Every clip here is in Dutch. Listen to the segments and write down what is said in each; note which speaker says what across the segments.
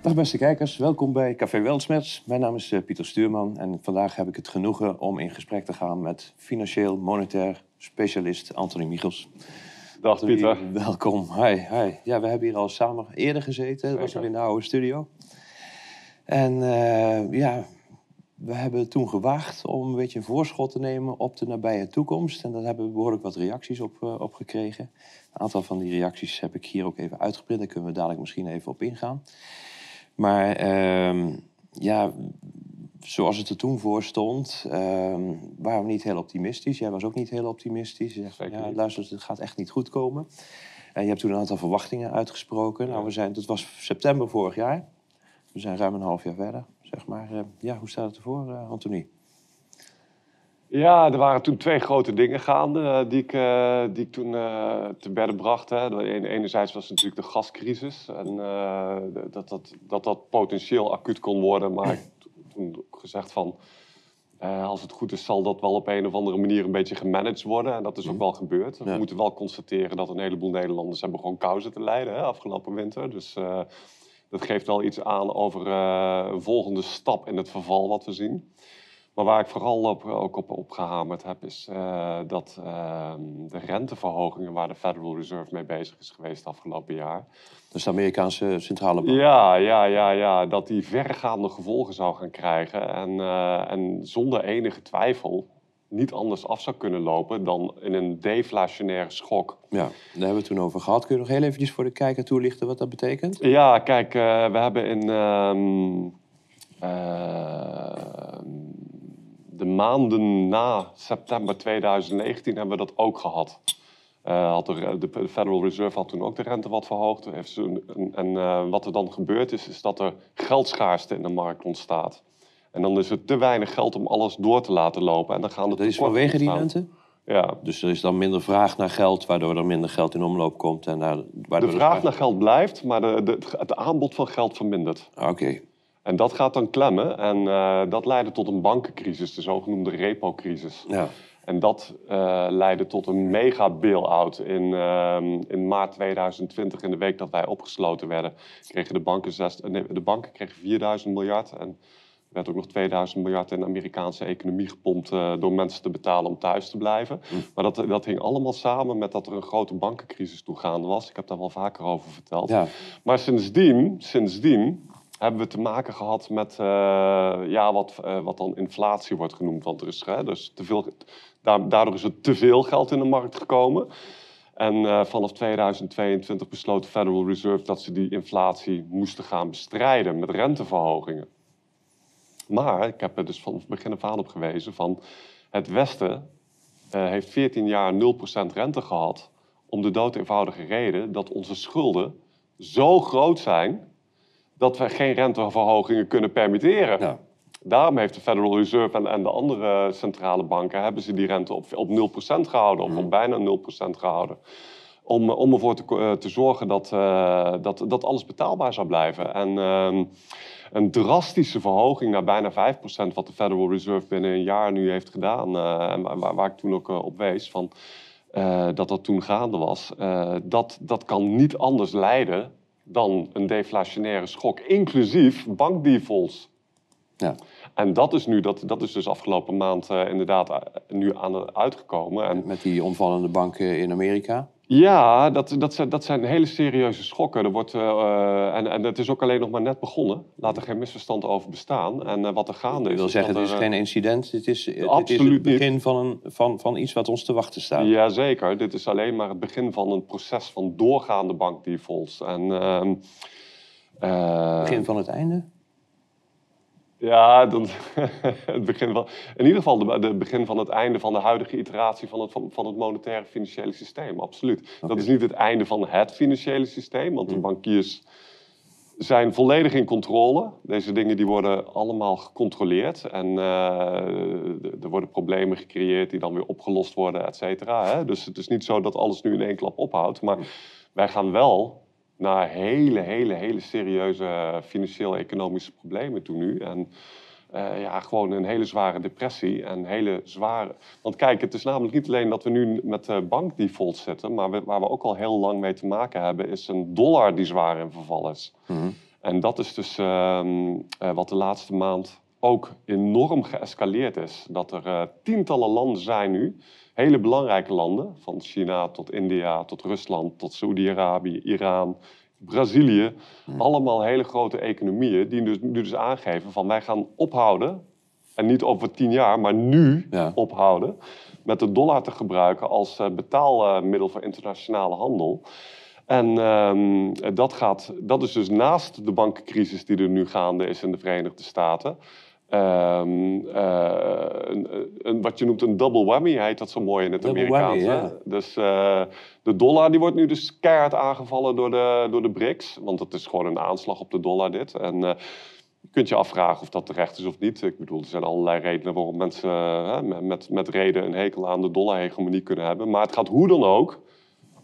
Speaker 1: Dag beste kijkers, welkom bij Café Weltsmets. Mijn naam is eh, Pieter Stuurman en vandaag heb ik het genoegen om in gesprek te gaan met financieel monetair specialist Anthony Michels.
Speaker 2: Dag
Speaker 1: Anthony,
Speaker 2: Pieter.
Speaker 1: Welkom. Hi, hi. Ja, we hebben hier al samen eerder gezeten. Dat was al in de oude studio. En eh, ja, we hebben toen gewaagd om een beetje een voorschot te nemen op de nabije toekomst. En daar hebben we behoorlijk wat reacties op, eh, op gekregen. Een aantal van die reacties heb ik hier ook even uitgeprint. Daar kunnen we dadelijk misschien even op ingaan. Maar ehm, ja, zoals het er toen voor stond, ehm, waren we niet heel optimistisch. Jij was ook niet heel optimistisch. Je zegt,
Speaker 2: Zeker
Speaker 1: ja, luister, het gaat echt niet goed komen. En je hebt toen een aantal verwachtingen uitgesproken. Nou, we zijn, het was september vorig jaar. We zijn ruim een half jaar verder, zeg maar. Eh, ja, hoe staat het ervoor, eh Anthony?
Speaker 2: Ja, er waren toen twee grote dingen gaande eh, die, ik, eh, die ik toen eh, te bedden bracht. Hè. Enerzijds was natuurlijk de gascrisis. En dat, dat, dat dat potentieel acuut kon worden. Maar ik heb toen gezegd van... als het goed is, zal dat wel op een of andere manier een beetje gemanaged worden. En dat is ook wel gebeurd. We
Speaker 1: Ja.
Speaker 2: moeten wel constateren dat een heleboel Nederlanders hebben gewoon kou zitten lijden hè, afgelopen winter. Dus dat geeft wel iets aan over een volgende stap in het verval wat we zien. Maar waar ik vooral op, ook op, op gehamerd heb, is eh, dat ehm, de renteverhogingen waar de Federal Reserve mee bezig is geweest afgelopen jaar.
Speaker 1: Is de Amerikaanse centrale bank.
Speaker 2: Ja, ja, ja, ja, dat die verregaande gevolgen zou gaan krijgen. En, eh, en zonder enige twijfel niet anders af zou kunnen lopen dan in een deflationaire schok.
Speaker 1: Ja, daar hebben we het toen over gehad. Kun je nog heel eventjes voor de kijker toelichten wat dat betekent?
Speaker 2: Ja, kijk, eh, we hebben in ehm, ehm, de maanden na september 2019 hebben we dat ook gehad. Eh, had de, de Federal Reserve had toen ook de rente wat verhoogd. Een- en eh, wat er dan gebeurd is, is dat er geldschaarste in de markt ontstaat. En dan is er te weinig geld om alles door te laten lopen. En dan gaan de
Speaker 1: Dat is vanwege die rente?
Speaker 2: Ja,
Speaker 1: Dus er is dan minder vraag naar geld, waardoor er minder geld in omloop komt. En daar, waardoor
Speaker 2: de vraag naar geld blijft, maar de, de, het aanbod van geld vermindert.
Speaker 1: Oké,
Speaker 2: En dat gaat dan klemmen en eh, dat leidde tot een bankencrisis, de zogenoemde repo-crisis.
Speaker 1: ja.
Speaker 2: En dat eh, leidde tot een mega bail-out. In, ehm, in maart 2020, in de week dat wij opgesloten werden, kregen de banken, zes, eh, nee, de banken kregen 4000 miljard. En er werd ook nog 2000 miljard in de Amerikaanse economie gepompt door mensen te betalen om thuis te blijven. Maar dat, dat hing allemaal samen met dat er een grote bankencrisis toegaande was. Ik heb daar wel vaker over verteld.
Speaker 1: ja.
Speaker 2: Maar sindsdien, sindsdien hebben we te maken gehad met eh, ja, wat, eh, wat dan inflatie wordt genoemd. Want er is hè, dus te veel, da- daardoor is er te veel geld in de markt gekomen. En eh, vanaf 2022 besloot de Federal Reserve dat ze die inflatie moesten gaan bestrijden met renteverhogingen. Maar ik heb er dus van begin af aan op gewezen van het Westen heeft 14 jaar 0% rente gehad om de dood eenvoudige reden dat onze schulden zo groot zijn dat we geen renteverhogingen kunnen permitteren.
Speaker 1: ja.
Speaker 2: Daarom heeft de Federal Reserve en, en de andere centrale banken hebben ze die rente op, op 0% gehouden, of op bijna 0% gehouden. Om, om ervoor te, eh, te zorgen dat, eh, dat, dat alles betaalbaar zou blijven. En ehm, een drastische verhoging naar bijna 5%, wat de Federal Reserve binnen een jaar nu heeft gedaan, eh, en waar, ik toen ook op wees, van, dat dat toen gaande was, dat, dat kan niet anders leiden dan een deflationaire schok, inclusief bankdefaults.
Speaker 1: ja.
Speaker 2: En dat is, nu, dat, dat is dus afgelopen maand eh, inderdaad eh, nu aan de, uitgekomen. En
Speaker 1: Met die omvallende banken in Amerika.
Speaker 2: Ja, dat, dat, zijn, dat zijn hele serieuze schokken. Er wordt, eh, eh, en, en het is ook alleen nog maar net begonnen. Laat er geen misverstand over bestaan. En eh, wat er gaande
Speaker 1: Ik
Speaker 2: is...
Speaker 1: wil
Speaker 2: is
Speaker 1: zeggen, het is
Speaker 2: er,
Speaker 1: geen incident. Het is, het is
Speaker 2: Absoluut
Speaker 1: het begin van, een, van, van iets wat ons te wachten staat.
Speaker 2: Jazeker, dit is alleen maar het begin van een proces van doorgaande bankdefaults. En, ehm, eh,
Speaker 1: Begin van het einde?
Speaker 2: Ja, dan, het begin van, in ieder geval de- het begin van het einde van de huidige iteratie van het, van, van het monetaire financiële systeem, absoluut. Dat is niet het einde van het financiële systeem, want de bankiers zijn volledig in controle. Deze dingen die worden allemaal gecontroleerd en eh, er worden problemen gecreëerd die dan weer opgelost worden, et cetera. Dus het is niet zo dat alles nu in één klap ophoudt, maar wij gaan wel naar hele, hele, hele serieuze financieel-economische problemen toe nu. En eh, ja, gewoon een hele zware depressie en hele zware... Want kijk, het is namelijk niet alleen dat we nu met uh, bankdefault zitten, maar we- waar we ook al heel lang mee te maken hebben, is een dollar die zwaar in verval is.
Speaker 1: Mhm.
Speaker 2: En dat is dus ehm, eh, wat de laatste maand ook enorm geëscaleerd is. Dat er tientallen landen zijn nu, hele belangrijke landen, van China tot India, tot Rusland, tot Saudi-Arabië, Iran, Brazilië. Hmm. Allemaal hele grote economieën die dus, dus aangeven van wij gaan ophouden, en niet over tien jaar, maar nu ophouden, met de dollar te gebruiken als uh, betaalmiddel voor internationale handel. En um, dat, gaat, dat is dus naast de bankencrisis die er nu gaande is in de Verenigde Staten. Um, uh, een, een, wat je noemt een double whammy heet dat zo mooi in het double Amerikaans. ja. Dus uh, de dollar die wordt nu dus keihard aangevallen door de, door de BRICS. Want het is gewoon een aanslag op de dollar dit. En uh, je kunt je afvragen of dat terecht is of niet. Ik bedoel, er zijn allerlei redenen waarom mensen met, met reden een hekel aan de dollarhegemonie kunnen hebben. Maar het gaat hoe dan ook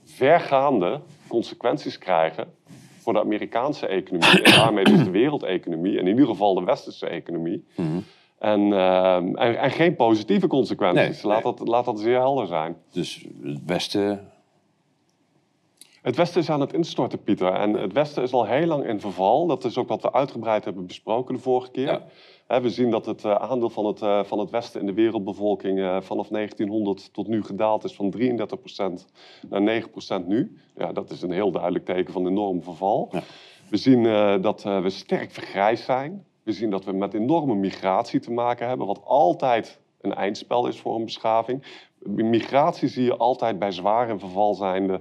Speaker 2: vergaande consequenties krijgen voor de Amerikaanse economie en daarmee dus de wereldeconomie en in ieder geval de westerse economie. Mhm. En, uh, en, en, geen positieve consequenties. laat, Dat, laat dat zeer helder zijn.
Speaker 1: Dus het Westen.
Speaker 2: Het Westen is aan het instorten, Pieter. En het Westen is al heel lang in verval. Dat is ook wat we uitgebreid hebben besproken de vorige keer. Ja we zien dat het eh, aandeel van het, eh, van het Westen in de wereldbevolking eh, vanaf 1900 tot nu gedaald is van 33% naar 9% nu. Ja, dat is een heel duidelijk teken van enorm verval. Ja. We zien dat we sterk vergrijsd zijn. We zien dat we met enorme migratie te maken hebben, wat altijd een eindspel is voor een beschaving. Migratie zie je altijd bij zwaar en verval zijnde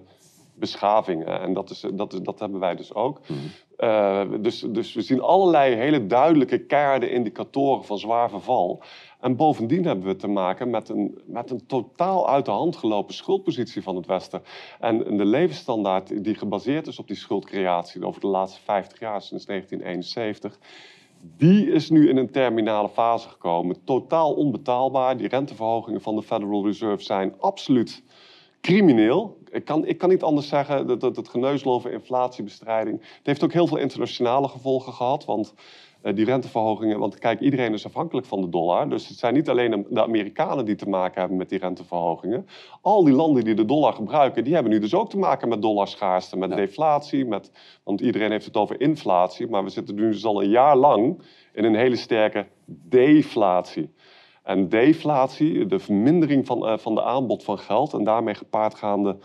Speaker 2: beschavingen. En dat, is, dat, is, dat hebben wij dus ook. Mhm. Uh, dus, dus we zien allerlei hele duidelijke keiharde indicatoren van zwaar verval. En bovendien hebben we te maken met een, met een totaal uit de hand gelopen schuldpositie van het Westen. En de levensstandaard die gebaseerd is op die schuldcreatie over de laatste 50 jaar, sinds 1971, die is nu in een terminale fase gekomen. Totaal onbetaalbaar. Die renteverhogingen van de Federal Reserve zijn absoluut crimineel. Ik kan, ik kan niet anders zeggen dat, dat het geneuzel over inflatiebestrijding. Het heeft ook heel veel internationale gevolgen gehad. Want uh, die renteverhogingen. Want kijk, iedereen is afhankelijk van de dollar. Dus het zijn niet alleen de Amerikanen die te maken hebben met die renteverhogingen. Al die landen die de dollar gebruiken, die hebben nu dus ook te maken met dollarschaarste, met deflatie. Met, want iedereen heeft het over inflatie. Maar we zitten nu dus al een jaar lang in een hele sterke deflatie. En deflatie, de vermindering van, uh, van de aanbod van geld en daarmee gepaardgaande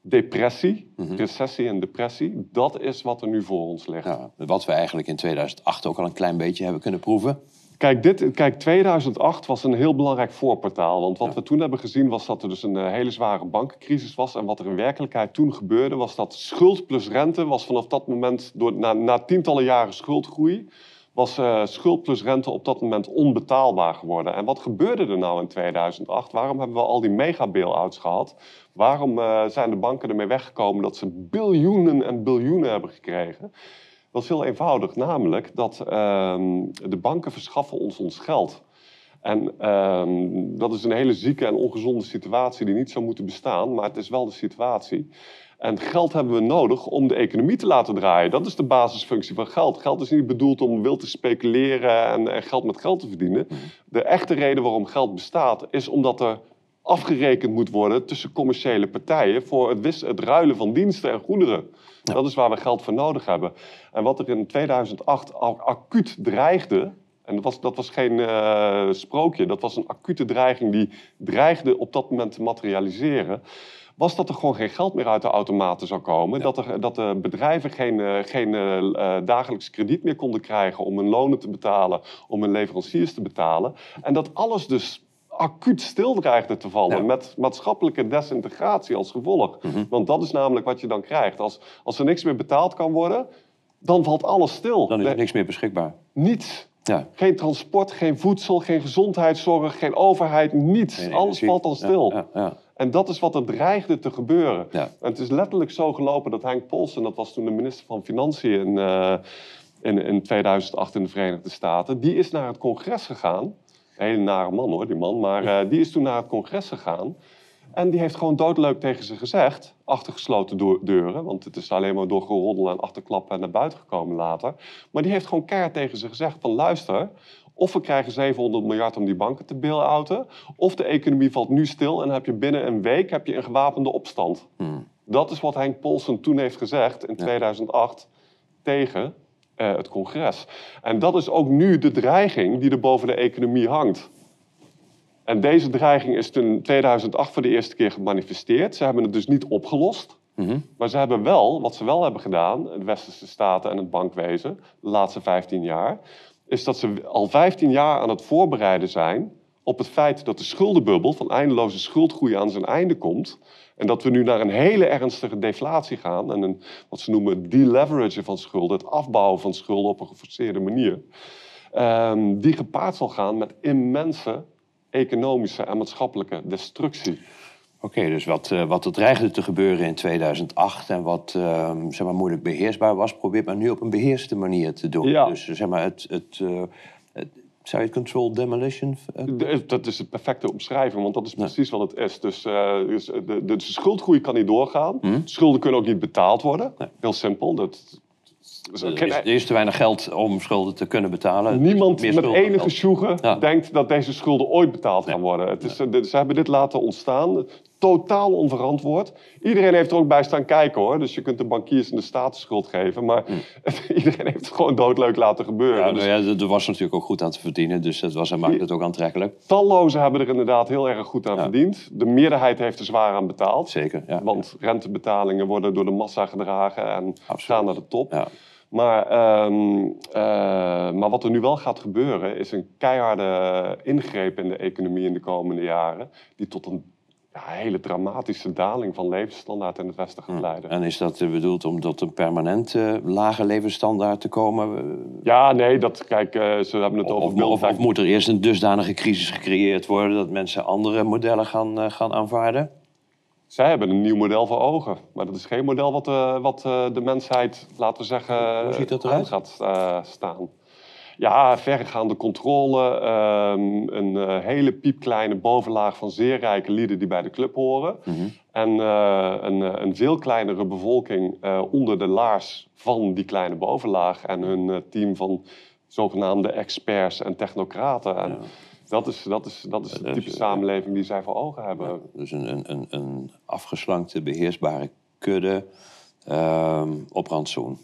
Speaker 2: depressie, mhm. recessie en depressie, dat is wat er nu voor ons ligt. Ja,
Speaker 1: wat we eigenlijk in 2008 ook al een klein beetje hebben kunnen proeven.
Speaker 2: Kijk, dit, kijk, 2008 was een heel belangrijk voorportaal. Want wat we toen hebben gezien was dat er dus een uh, hele zware bankencrisis was. En wat er in werkelijkheid toen gebeurde was dat schuld plus rente was vanaf dat moment, door, na, na tientallen jaren schuldgroei, was uh, schuld plus rente op dat moment onbetaalbaar geworden. En wat gebeurde er nou in 2008? Waarom hebben we al die mega-bailouts gehad? Waarom uh, zijn de banken ermee weggekomen dat ze biljoenen en biljoenen hebben gekregen? Dat is heel eenvoudig, namelijk dat uh, de banken verschaffen ons ons geld. En ehm, dat is een hele zieke en ongezonde situatie die niet zou moeten bestaan, maar het is wel de situatie. En geld hebben we nodig om de economie te laten draaien. Dat is de basisfunctie van geld. Geld is niet bedoeld om wild te speculeren en, geld met geld te verdienen. Mhm. De echte reden waarom geld bestaat is omdat er afgerekend moet worden tussen commerciële partijen voor het, het ruilen van diensten en goederen. Dat is waar we geld voor nodig hebben. En wat er in 2008 al acuut dreigde, en dat was, dat was geen uh, sprookje, dat was een acute dreiging die dreigde op dat moment te materialiseren was dat er gewoon geen geld meer uit de automaten zou komen. Dat, er, dat de bedrijven geen, eh, geen uh, dagelijks krediet meer konden krijgen om hun lonen te betalen, om hun leveranciers te betalen. En dat alles dus acuut stil dreigde te vallen met maatschappelijke desintegratie als gevolg. Mhm. Want dat is namelijk wat je dan krijgt. Als, als er niks meer betaald kan worden, dan valt alles stil.
Speaker 1: Dan is er niks meer beschikbaar.
Speaker 2: Niets. Ja. Geen transport, geen voedsel, geen gezondheidszorg, geen overheid, niets. Alles valt dan stil. Ja, ja, en dat is wat er dreigde te gebeuren. En het is letterlijk zo gelopen dat Henk Polsen, dat was toen de minister van Financiën in, uh, in, in 2008 in de Verenigde Staten, die is naar het congres gegaan. Een hele nare man hoor, die man. Maar uh, die is toen naar het congres gegaan. En die heeft gewoon doodleuk tegen ze gezegd, achter gesloten deuren, want het is alleen maar door geroddel en achterklappen naar buiten gekomen later. Maar die heeft gewoon keihard tegen ze gezegd van luister, of we krijgen 700 miljard om die banken te bail-outen, of de economie valt nu stil en heb je binnen een week heb je een gewapende opstand. Hmm. Dat is wat Henk Polsen toen heeft gezegd in 2008 tegen eh, het congres. En dat is ook nu de dreiging die er boven de economie hangt. En deze dreiging is in 2008 voor de eerste keer gemanifesteerd. Ze hebben het dus niet opgelost.
Speaker 1: Mhm.
Speaker 2: Maar ze hebben wel, wat ze wel hebben gedaan, de westerse staten en het bankwezen, de laatste 15 jaar, is dat ze al 15 jaar aan het voorbereiden zijn op het feit dat de schuldenbubbel van eindeloze schuldgroei aan zijn einde komt. En dat we nu naar een hele ernstige deflatie gaan. En een, wat ze noemen deleveragen van schulden, het afbouwen van schulden op een geforceerde manier. Ehm, die gepaard zal gaan met immense economische en maatschappelijke destructie.
Speaker 1: Oké, dus wat, eh, wat er dreigde te gebeuren in 2008 en wat ehm, zeg maar, moeilijk beheersbaar was, probeert men nu op een beheerste manier te doen.
Speaker 2: Ja.
Speaker 1: Dus zeg maar, het, het, eh, het zou je het control demolition? eh,
Speaker 2: De- Dat is de perfecte omschrijving, want dat is precies wat het is. Dus, dus de, de, de schuldgroei kan niet doorgaan.
Speaker 1: Hm?
Speaker 2: Schulden kunnen ook niet betaald worden.
Speaker 1: Nee.
Speaker 2: Heel simpel. Dat,
Speaker 1: er, is, er is te weinig geld om schulden te kunnen betalen.
Speaker 2: Niemand met enige sjoegen
Speaker 1: Ja.
Speaker 2: denkt dat deze schulden ooit betaald gaan worden. Het is, ze hebben dit laten ontstaan, totaal onverantwoord. Iedereen heeft er ook bij staan kijken hoor. Dus je kunt de bankiers en de staatsschuld geven. Maar iedereen heeft het gewoon doodleuk laten gebeuren.
Speaker 1: Ja,
Speaker 2: Dus
Speaker 1: nou ja, er- was natuurlijk ook goed aan te verdienen, dus dat, was, maakte het ook aantrekkelijk.
Speaker 2: tallozen hebben er inderdaad heel erg goed aan
Speaker 1: Ja.
Speaker 2: verdiend. De meerderheid heeft er zwaar aan betaald.
Speaker 1: Zeker, ja.
Speaker 2: Want rentebetalingen worden door de massa gedragen en gaan naar de top.
Speaker 1: Ja.
Speaker 2: Maar, ehm, eh, maar wat er nu wel gaat gebeuren, is een keiharde ingreep in de economie in de komende jaren. Die tot een ja, hele dramatische daling van levensstandaard in het Westen gaat leiden.
Speaker 1: En is dat eh, bedoeld om tot een permanent eh, lage levensstandaard te komen?
Speaker 2: Ja, nee, dat, kijk, eh, ze hebben het over
Speaker 1: Of, moet er eerst een dusdanige crisis gecreëerd worden dat mensen andere modellen gaan, eh, gaan aanvaarden?
Speaker 2: Zij hebben een nieuw model voor ogen. Maar dat is geen model wat, wat de mensheid, laten we zeggen,
Speaker 1: Hoe ziet dat eruit?
Speaker 2: gaat staan. Ja, verregaande controle. ehm, een eh, hele piepkleine bovenlaag van zeer rijke lieden die bij de club horen.
Speaker 1: Mhm.
Speaker 2: En eh, een, eh, een veel kleinere bevolking onder de laars van die kleine bovenlaag. En hun team van zogenaamde experts en technocraten. En dat, is, dat, is, dat is de type samenleving die zij voor ogen hebben.
Speaker 1: Dus een, een, een, een afgeslankte, beheersbare kudde ehm, op rantsoen.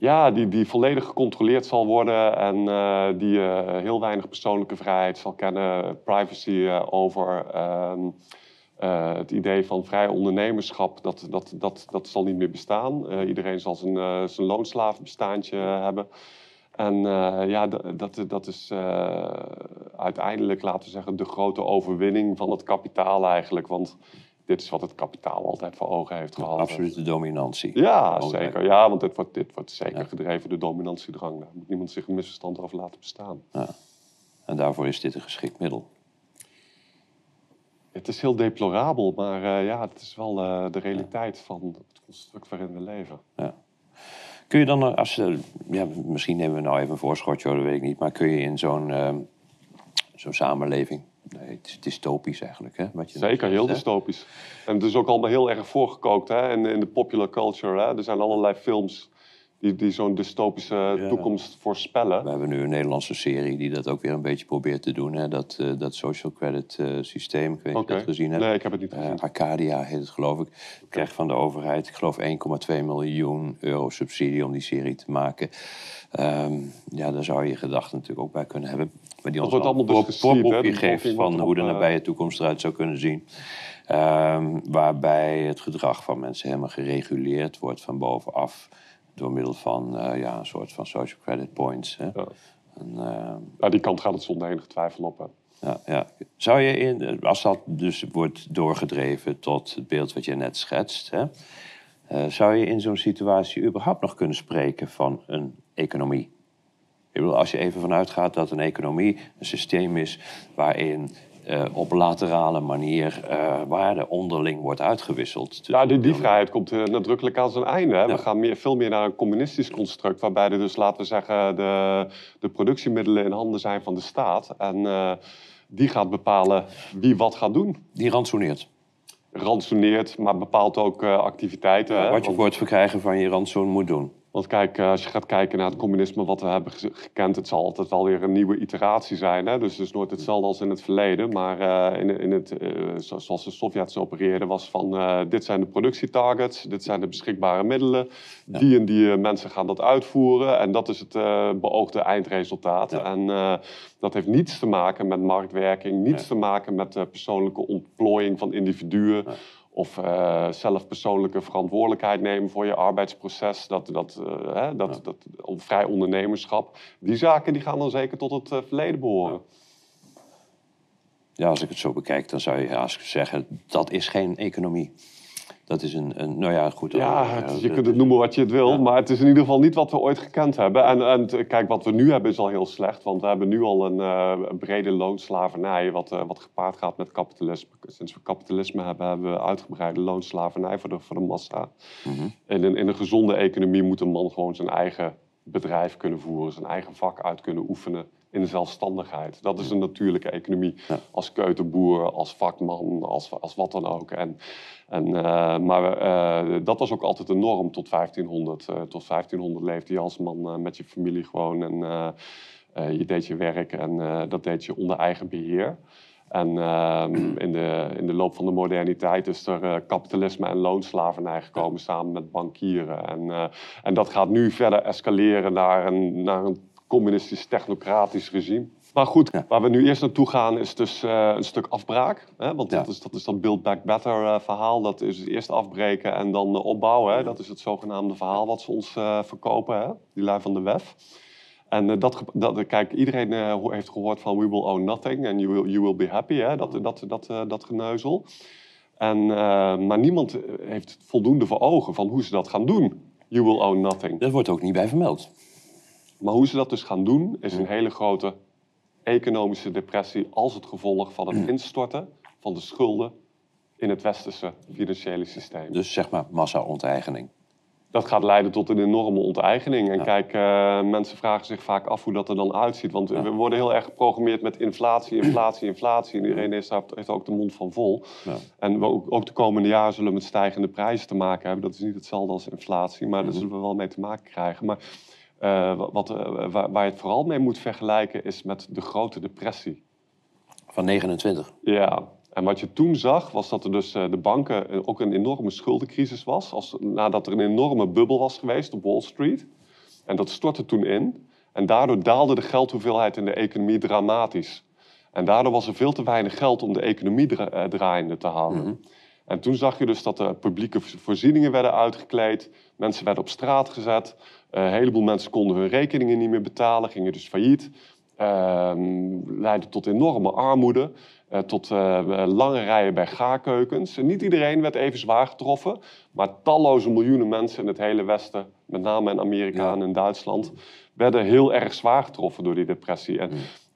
Speaker 2: Ja, die, die volledig gecontroleerd zal worden en eh, die eh, heel weinig persoonlijke vrijheid zal kennen, privacy eh, over. ehm, eh, het idee van vrij ondernemerschap, dat, dat, dat, dat zal niet meer bestaan. Iedereen zal zijn, zijn loonslavenbestaantje hebben. En ja, dat, dat is uiteindelijk, laten we zeggen, de grote overwinning van het kapitaal eigenlijk. Want dit is wat het kapitaal altijd voor ogen heeft gehad.
Speaker 1: Absolute dominantie.
Speaker 2: Ja, zeker. Ja, want dit wordt, dit wordt zeker
Speaker 1: Ja.
Speaker 2: gedreven door dominantiedrang. Daar moet niemand zich een misverstand over laten bestaan.
Speaker 1: En daarvoor is dit een geschikt middel.
Speaker 2: Het is heel deplorabel, maar eh, ja, het is wel eh, de realiteit van het construct waarin we leven.
Speaker 1: Kun je dan, eh, als, ja, misschien nemen we nou even een voorschotje, dat weet ik niet. Maar kun je in zo'n zo'n samenleving, nee, het is dystopisch eigenlijk, hè? Wat je
Speaker 2: Zeker, heel
Speaker 1: hè?
Speaker 2: dystopisch. En het is ook allemaal heel erg voorgekookt hè, in, in de popular culture. Hè. Er zijn allerlei films die, die zo'n dystopische
Speaker 1: Ja.
Speaker 2: toekomst voorspellen.
Speaker 1: We hebben nu een Nederlandse serie die dat ook weer een beetje probeert te doen. Hè? Dat, eh, dat social credit eh, systeem, ik weet niet of je dat gezien hebt.
Speaker 2: Nee, ik heb het niet
Speaker 1: Eh,
Speaker 2: gezien.
Speaker 1: Arcadia heet het geloof ik. Krijgt van de overheid, ik geloof 1,2 miljoen euro subsidie om die serie te maken. Ehm, ja, daar zou je je gedachten natuurlijk ook bij kunnen hebben. Maar die ons
Speaker 2: wordt allemaal
Speaker 1: een
Speaker 2: dus
Speaker 1: voorproefje geeft van hoe de
Speaker 2: eh,
Speaker 1: nabije toekomst eruit zou kunnen zien. Ehm, waarbij het gedrag van mensen helemaal gereguleerd wordt van bovenaf. Door middel van eh, ja, een soort van social credit points. Hè?
Speaker 2: Ja.
Speaker 1: En, ehm,
Speaker 2: die kant gaat het zonder enige twijfel op. Hè.
Speaker 1: ja, ja. Zou je, in, als dat dus wordt doorgedreven tot het beeld wat je net schetst, hè, eh, zou je in zo'n situatie überhaupt nog kunnen spreken van een economie? Ik bedoel, als je even vanuit gaat dat een economie een systeem is waarin eh, op laterale manier eh, waarde onderling wordt uitgewisseld.
Speaker 2: Ja, die, die vrijheid komt eh, nadrukkelijk aan zijn einde. Hè.
Speaker 1: Ja.
Speaker 2: We gaan meer, veel meer naar een communistisch construct, waarbij er dus, laten we zeggen, de, de productiemiddelen in handen zijn van de staat. En die gaat bepalen wie wat gaat doen.
Speaker 1: Die rantsoeneert.
Speaker 2: Rantsoeneert, maar bepaalt ook activiteiten. hè.
Speaker 1: Wat je voor het verkrijgen van je rantsoen moet doen.
Speaker 2: Want kijk, eh, als je gaat kijken naar het communisme wat we hebben gekend, het zal altijd wel weer een nieuwe iteratie zijn. Hè? Dus het is nooit hetzelfde als in het verleden. Maar uh, in, in het, uh, zoals de Sovjets opereerden, was van dit zijn de productietargets, dit zijn de beschikbare middelen. Die en die mensen gaan dat uitvoeren en dat is het beoogde eindresultaat. En dat heeft niets te maken met marktwerking, niets te maken met persoonlijke ontplooiing van individuen. Of uh, zelf persoonlijke verantwoordelijkheid nemen voor je arbeidsproces. Dat, dat, uh, hè, dat, dat, vrij ondernemerschap. Die zaken die gaan dan zeker tot het uh, verleden behoren.
Speaker 1: Ja, als ik het zo bekijk, dan zou je haast zeggen... dat is geen economie. Dat is een, een nou ja, goed.
Speaker 2: Ja, je kunt het noemen wat je het wil, maar het is in ieder geval niet wat we ooit gekend hebben. En, en kijk, wat we nu hebben is al heel slecht, want we hebben nu al een, uh, brede loonslavernij, wat, uh, wat gepaard gaat met kapitalisme. Sinds we kapitalisme hebben, hebben we uitgebreide loonslavernij voor de, voor de massa. Mm in, een, in een gezonde economie moet een man gewoon zijn eigen bedrijf kunnen voeren, zijn eigen vak uit kunnen oefenen in de zelfstandigheid. Dat is een natuurlijke economie. Als keuterboer, als vakman, als, als wat dan ook. En, en, uh, maar uh, dat was ook altijd de norm tot 1500. Uh, tot 1500 leefde je als man met je familie gewoon. En je deed je werk en dat deed je onder eigen beheer. En ehm, in, de, in de loop van de moderniteit is er kapitalisme en loonslavernij gekomen samen met bankieren. En, en dat gaat nu verder escaleren naar een, naar een communistisch technocratisch regime. Maar goed, waar we nu eerst naartoe gaan is dus uh, een stuk afbraak. Hè? Want dat, is, dat is dat Build Back Better uh, verhaal. Dat is eerst afbreken en dan uh, opbouwen. Hè? Dat is het zogenaamde verhaal wat ze ons verkopen, hè? die lui van de WEF. En dat, dat, kijk, iedereen heeft gehoord van we will own nothing and you will, you will be happy. Hè? Dat, dat, dat, dat geneuzel. En, maar niemand heeft voldoende voor ogen van hoe ze dat gaan doen. You will own nothing.
Speaker 1: Dat wordt ook niet bij vermeld.
Speaker 2: Maar hoe ze dat dus gaan doen, is een hele grote economische depressie als het gevolg van het instorten van de schulden in het westerse financiële systeem.
Speaker 1: Dus zeg maar massa-onteigening.
Speaker 2: Dat gaat leiden tot een enorme onteigening. En kijk, uh, mensen vragen zich vaak af hoe dat er dan uitziet. Want we worden heel erg geprogrammeerd met inflatie, inflatie, inflatie. En iedereen heeft, heeft ook de mond van vol. Ja. En we ook, ook, de komende jaren zullen we met stijgende prijzen te maken hebben. Dat is niet hetzelfde als inflatie, maar daar mhm. zullen we wel mee te maken krijgen. Maar uh, wat, uh, waar, waar, je het vooral mee moet vergelijken is met de grote depressie.
Speaker 1: Van 29?
Speaker 2: Ja, en wat je toen zag was dat er dus uh, de banken ook een enorme schuldencrisis was. Als, nadat er een enorme bubbel was geweest op Wall Street. En dat stortte toen in. En daardoor daalde de geldhoeveelheid in de economie dramatisch. En daardoor was er veel te weinig geld om de economie dra draaiende te houden. Mm -hmm. En toen zag je dus dat de publieke voorzieningen werden uitgekleed. Mensen werden op straat gezet. Uh, een heleboel mensen konden hun rekeningen niet meer betalen, gingen dus failliet. Uh, leidde tot enorme armoede, uh, tot uh, lange rijen bij gaarkeukens. En niet iedereen werd even zwaar getroffen, maar talloze miljoenen mensen in het hele Westen, met name in Amerika ja. en in Duitsland, werden heel erg zwaar getroffen door die depressie. En.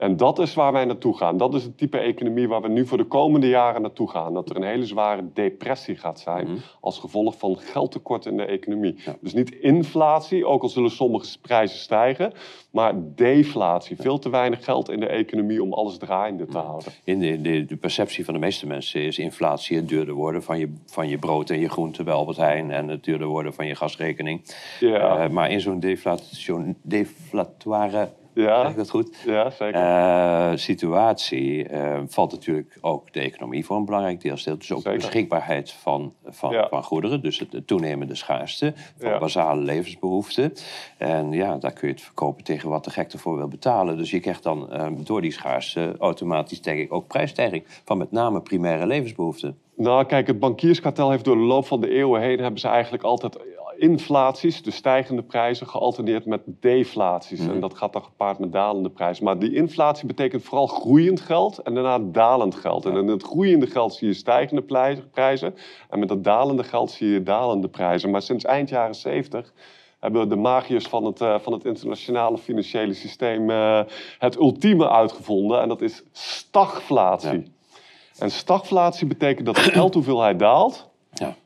Speaker 2: En dat is waar wij naartoe gaan. Dat is het type economie waar we nu voor de komende jaren naartoe gaan. Dat er een hele zware depressie gaat zijn mm. als gevolg van geldtekort in de economie. Dus niet inflatie, ook al zullen sommige prijzen stijgen, maar deflatie. Veel te weinig geld in de economie om alles draaiende te houden.
Speaker 1: In de, de, de perceptie van de meeste mensen is inflatie het duurder worden van je, van je brood en je groenten bij Albert Heijn en het duurder worden van je gasrekening. Ja. Uh, maar in zo'n deflation, deflatoire ja. Zeg ik dat goed?
Speaker 2: Ja, zeker.
Speaker 1: Uh, situatie uh, valt natuurlijk ook de economie voor een belangrijk deel. Dus ook de beschikbaarheid van, van, ja. van goederen. Dus het toenemende schaarste van ja. basale levensbehoeften. En ja, daar kun je het verkopen tegen wat de gek ervoor wil betalen. Dus je krijgt dan uh, door die schaarste automatisch, denk ik, ook prijsstijging. Van met name primaire levensbehoeften.
Speaker 2: Nou, kijk, het bankierskartel heeft door de loop van de eeuwen heen... hebben ze eigenlijk altijd inflaties, de stijgende prijzen, gealterneerd met deflaties. En mhm. dat gaat dan gepaard met dalende prijzen. Maar die inflatie betekent vooral groeiend geld en daarna dalend geld. En in het groeiende geld zie je stijgende prijzen. En met dat dalende geld zie je dalende prijzen. Maar sinds eind jaren 70 hebben de magiërs van het, uh, van het internationale financiële systeem uh, het ultieme uitgevonden. En dat is stagflatie. En stagflatie betekent dat de geldhoeveelheid daalt.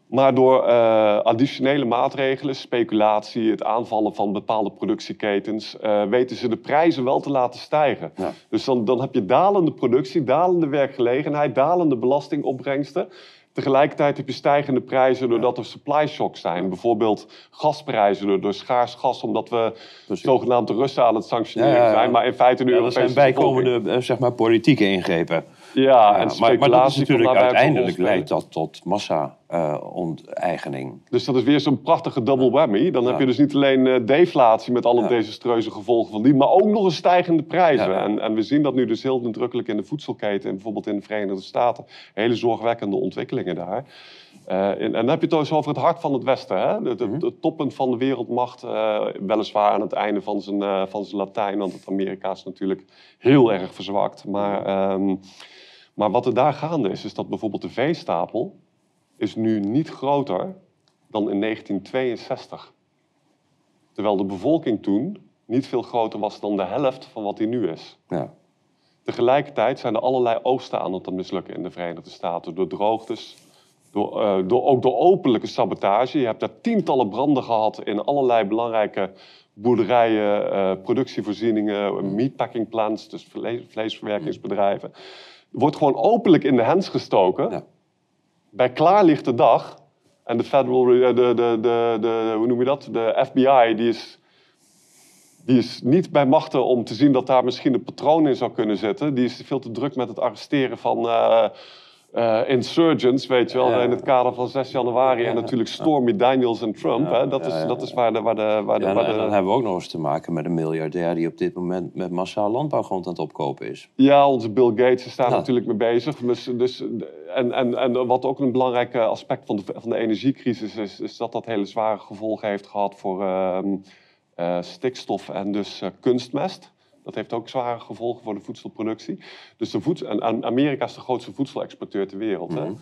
Speaker 2: Maar door uh, additionele maatregelen, speculatie, het aanvallen van bepaalde productieketens, uh, weten ze de prijzen wel te laten stijgen. Ja. Dus dan, dan heb je dalende productie, dalende werkgelegenheid, dalende belastingopbrengsten. Tegelijkertijd heb je stijgende prijzen doordat er supply shocks zijn. Bijvoorbeeld gasprijzen door, door schaars gas, omdat we
Speaker 1: Precies.
Speaker 2: zogenaamd de Russen aan het sanctioneren
Speaker 1: Ja, ja, ja.
Speaker 2: zijn. Maar in feite de
Speaker 1: Ja, dat
Speaker 2: Europese
Speaker 1: zijn bijkomende eh, zeg maar, politieke ingrepen.
Speaker 2: Ja, en
Speaker 1: maar, maar dat is
Speaker 2: speculatie
Speaker 1: natuurlijk uiteindelijk leidt dat tot massa-onteigening.
Speaker 2: Dus dat is weer zo'n prachtige double whammy. Dan heb je dus niet alleen eh, deflatie met alle desastreuze gevolgen van die, maar ook nog een stijgende prijzen. En, en we zien dat nu dus heel nadrukkelijk in de voedselketen, en bijvoorbeeld in de Verenigde Staten. Hele zorgwekkende ontwikkelingen daar. Eh, en, en dan heb je het dus over het hart van het Westen. Hè? Het, het,
Speaker 1: Mhm.
Speaker 2: toppunt van de wereldmacht, eh, weliswaar aan het einde van zijn, van zijn Latijn, want het Amerika is natuurlijk heel erg verzwakt. Maar, ehm, maar wat er daar gaande is, is dat bijvoorbeeld de veestapel is nu niet groter dan in 1962. Terwijl de bevolking toen niet veel groter was dan de helft van wat die nu is.
Speaker 1: Ja.
Speaker 2: Tegelijkertijd zijn er allerlei oogsten aan het mislukken in de Verenigde Staten. Door droogtes, door, eh, door, ook door openlijke sabotage. Je hebt daar tientallen branden gehad in allerlei belangrijke boerderijen, eh, productievoorzieningen, meatpacking plants, dus vlees- vleesverwerkingsbedrijven. Wordt gewoon openlijk in de hens gestoken.
Speaker 1: Ja.
Speaker 2: Bij klaarlichte dag. En de federal, Re- de, de, de, de, hoe noem je dat? De FBI, die is, die is niet bij machten om te zien dat daar misschien een patroon in zou kunnen zitten. Die is veel te druk met het arresteren van eh, eh, insurgents, weet je wel,
Speaker 1: Ja.
Speaker 2: in het kader van 6 januari. En natuurlijk Stormy Daniels en Trump.
Speaker 1: Ja,
Speaker 2: Hè? Dat, is, dat is waar de... Waar de, waar de,
Speaker 1: Ja, en,
Speaker 2: waar
Speaker 1: en
Speaker 2: de-
Speaker 1: dan hebben we ook nog eens te maken met een miljardair die op dit moment met massaal landbouwgrond aan het opkopen is.
Speaker 2: Ja, onze Bill Gates is daar natuurlijk mee bezig. Dus, dus, en, en, en wat ook een belangrijk eh, aspect van de, van de energiecrisis is, is dat dat hele zware gevolgen heeft gehad voor ehm, eh, stikstof en dus kunstmest. Dat heeft ook zware gevolgen voor de voedselproductie. Dus de voedsel, en- Amerika is de grootste voedselexporteur ter wereld. Hè?
Speaker 1: Mhm.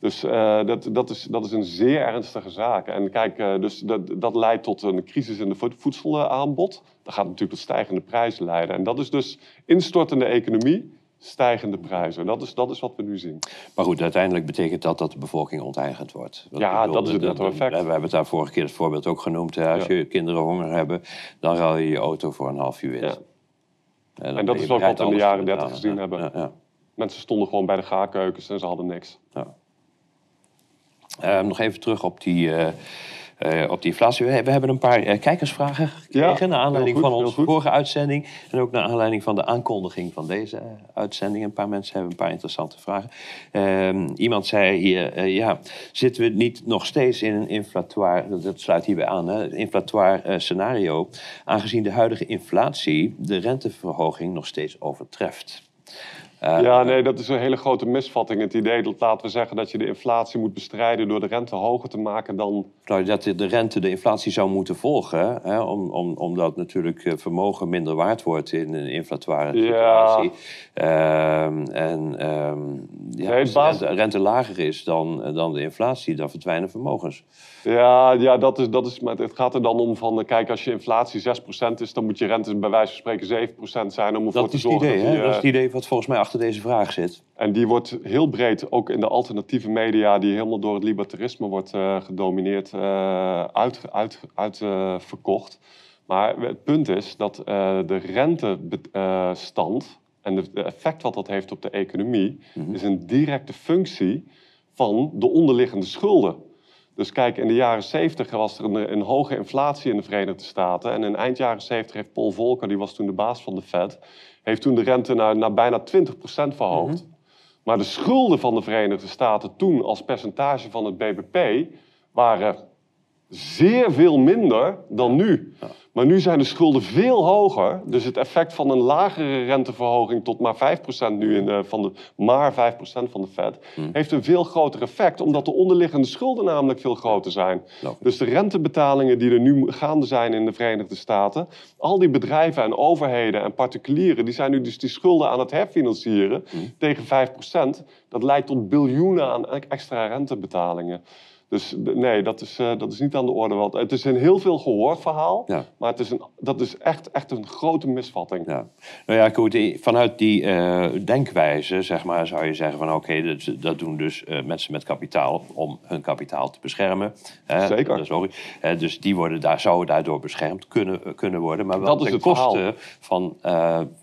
Speaker 2: Dus eh, dat, dat, is, dat is een zeer ernstige zaak. En kijk, eh, dus dat, dat leidt tot een crisis in de vo- voedselaanbod. Dat gaat natuurlijk tot stijgende prijzen leiden. En dat is dus instortende economie, stijgende prijzen. Dat is, dat is wat we nu zien.
Speaker 1: Maar goed, uiteindelijk betekent dat dat de bevolking onteigend wordt.
Speaker 2: Ja,
Speaker 1: bedoel,
Speaker 2: dat is het netto effect.
Speaker 1: We hebben het daar vorige keer het voorbeeld ook genoemd. hè. Als
Speaker 2: Ja.
Speaker 1: je kinderen honger hebben, dan ruil je je auto voor een half uur wit.
Speaker 2: Ja. En dat is ook wat we in de jaren
Speaker 1: te
Speaker 2: 30 gezien hebben.
Speaker 1: Ja, ja,
Speaker 2: Mensen stonden gewoon bij de gaarkeukens en ze hadden niks.
Speaker 1: ja. Eh, nog even terug op die, eh, op die inflatie. We, hebben een paar eh, kijkersvragen gekregen...
Speaker 2: Ja,
Speaker 1: naar aanleiding
Speaker 2: goed,
Speaker 1: van onze vorige uitzending... en ook naar aanleiding van de aankondiging van deze eh, uitzending. Een paar mensen hebben een paar interessante vragen. Ehm, iemand zei hier, ja, zitten we niet nog steeds in een inflatoire... dat- sluit hierbij aan, hè, een inflatoire scenario... aangezien de huidige inflatie de renteverhoging nog steeds overtreft? Eh,
Speaker 2: ja, nee, dat is een hele grote misvatting. Het idee dat, laten we zeggen, dat je de inflatie moet bestrijden door de rente hoger te maken dan...
Speaker 1: Nou, dat de rente de inflatie zou moeten volgen, hè, om, om, omdat natuurlijk eh, vermogen minder waard wordt in een inflatoire
Speaker 2: Ja.
Speaker 1: situatie. Ehm, en ehm, ja,
Speaker 2: Nee,
Speaker 1: als de rente lager is dan, eh, dan de inflatie, dan verdwijnen vermogens.
Speaker 2: Ja, ja dat is, dat is, maar het gaat er dan om van, kijk, als je inflatie 6% is, dan moet je rente bij wijze van spreken 7% zijn om ervoor
Speaker 1: Dat
Speaker 2: te
Speaker 1: is het
Speaker 2: zorgen
Speaker 1: idee,
Speaker 2: dat je,
Speaker 1: Dat is het idee wat volgens mij achter deze vraag zit.
Speaker 2: En die wordt heel breed, ook in de alternatieve media, die helemaal door het libertarisme wordt eh, gedomineerd, eh, uit, uit, uit, verkocht. Maar het punt is dat eh, de rentestand en de effect wat dat heeft op de economie,
Speaker 1: Mhm.
Speaker 2: is een directe functie van de onderliggende schulden. Dus kijk, in de jaren 70 was er een, een hoge inflatie in de Verenigde Staten. En in eind jaren 70 heeft Paul Volcker, die was toen de baas van de Fed, heeft toen de rente naar, naar bijna 20% verhoogd. Maar de schulden van de Verenigde Staten toen als percentage van het BBP waren zeer veel minder dan nu. Maar nu zijn de schulden veel hoger. Dus het effect van een lagere renteverhoging tot maar 5% nu in de, van de, maar 5% van de Fed heeft een veel groter effect, omdat de onderliggende schulden namelijk veel groter zijn. Dus de rentebetalingen die er nu gaande zijn in de Verenigde Staten, al die bedrijven en overheden en particulieren, die zijn nu dus die schulden aan het herfinancieren tegen 5%. Dat leidt tot biljoenen aan extra rentebetalingen. Dus nee, dat is, eh, dat is niet aan de orde. Want het is een heel veel gehoord verhaal,
Speaker 1: Ja.
Speaker 2: maar het is een, dat is echt, echt een grote misvatting.
Speaker 1: Ja. Nou ja, goed, vanuit die eh, denkwijze, zeg maar, zou je zeggen van oké, dat, dat doen dus eh, mensen met kapitaal om hun kapitaal te beschermen. Hè?
Speaker 2: Zeker.
Speaker 1: Eh, dus die worden daar, zouden daardoor beschermd kunnen, kunnen worden. Maar wel
Speaker 2: Dat is
Speaker 1: ten
Speaker 2: het verhaal.
Speaker 1: koste van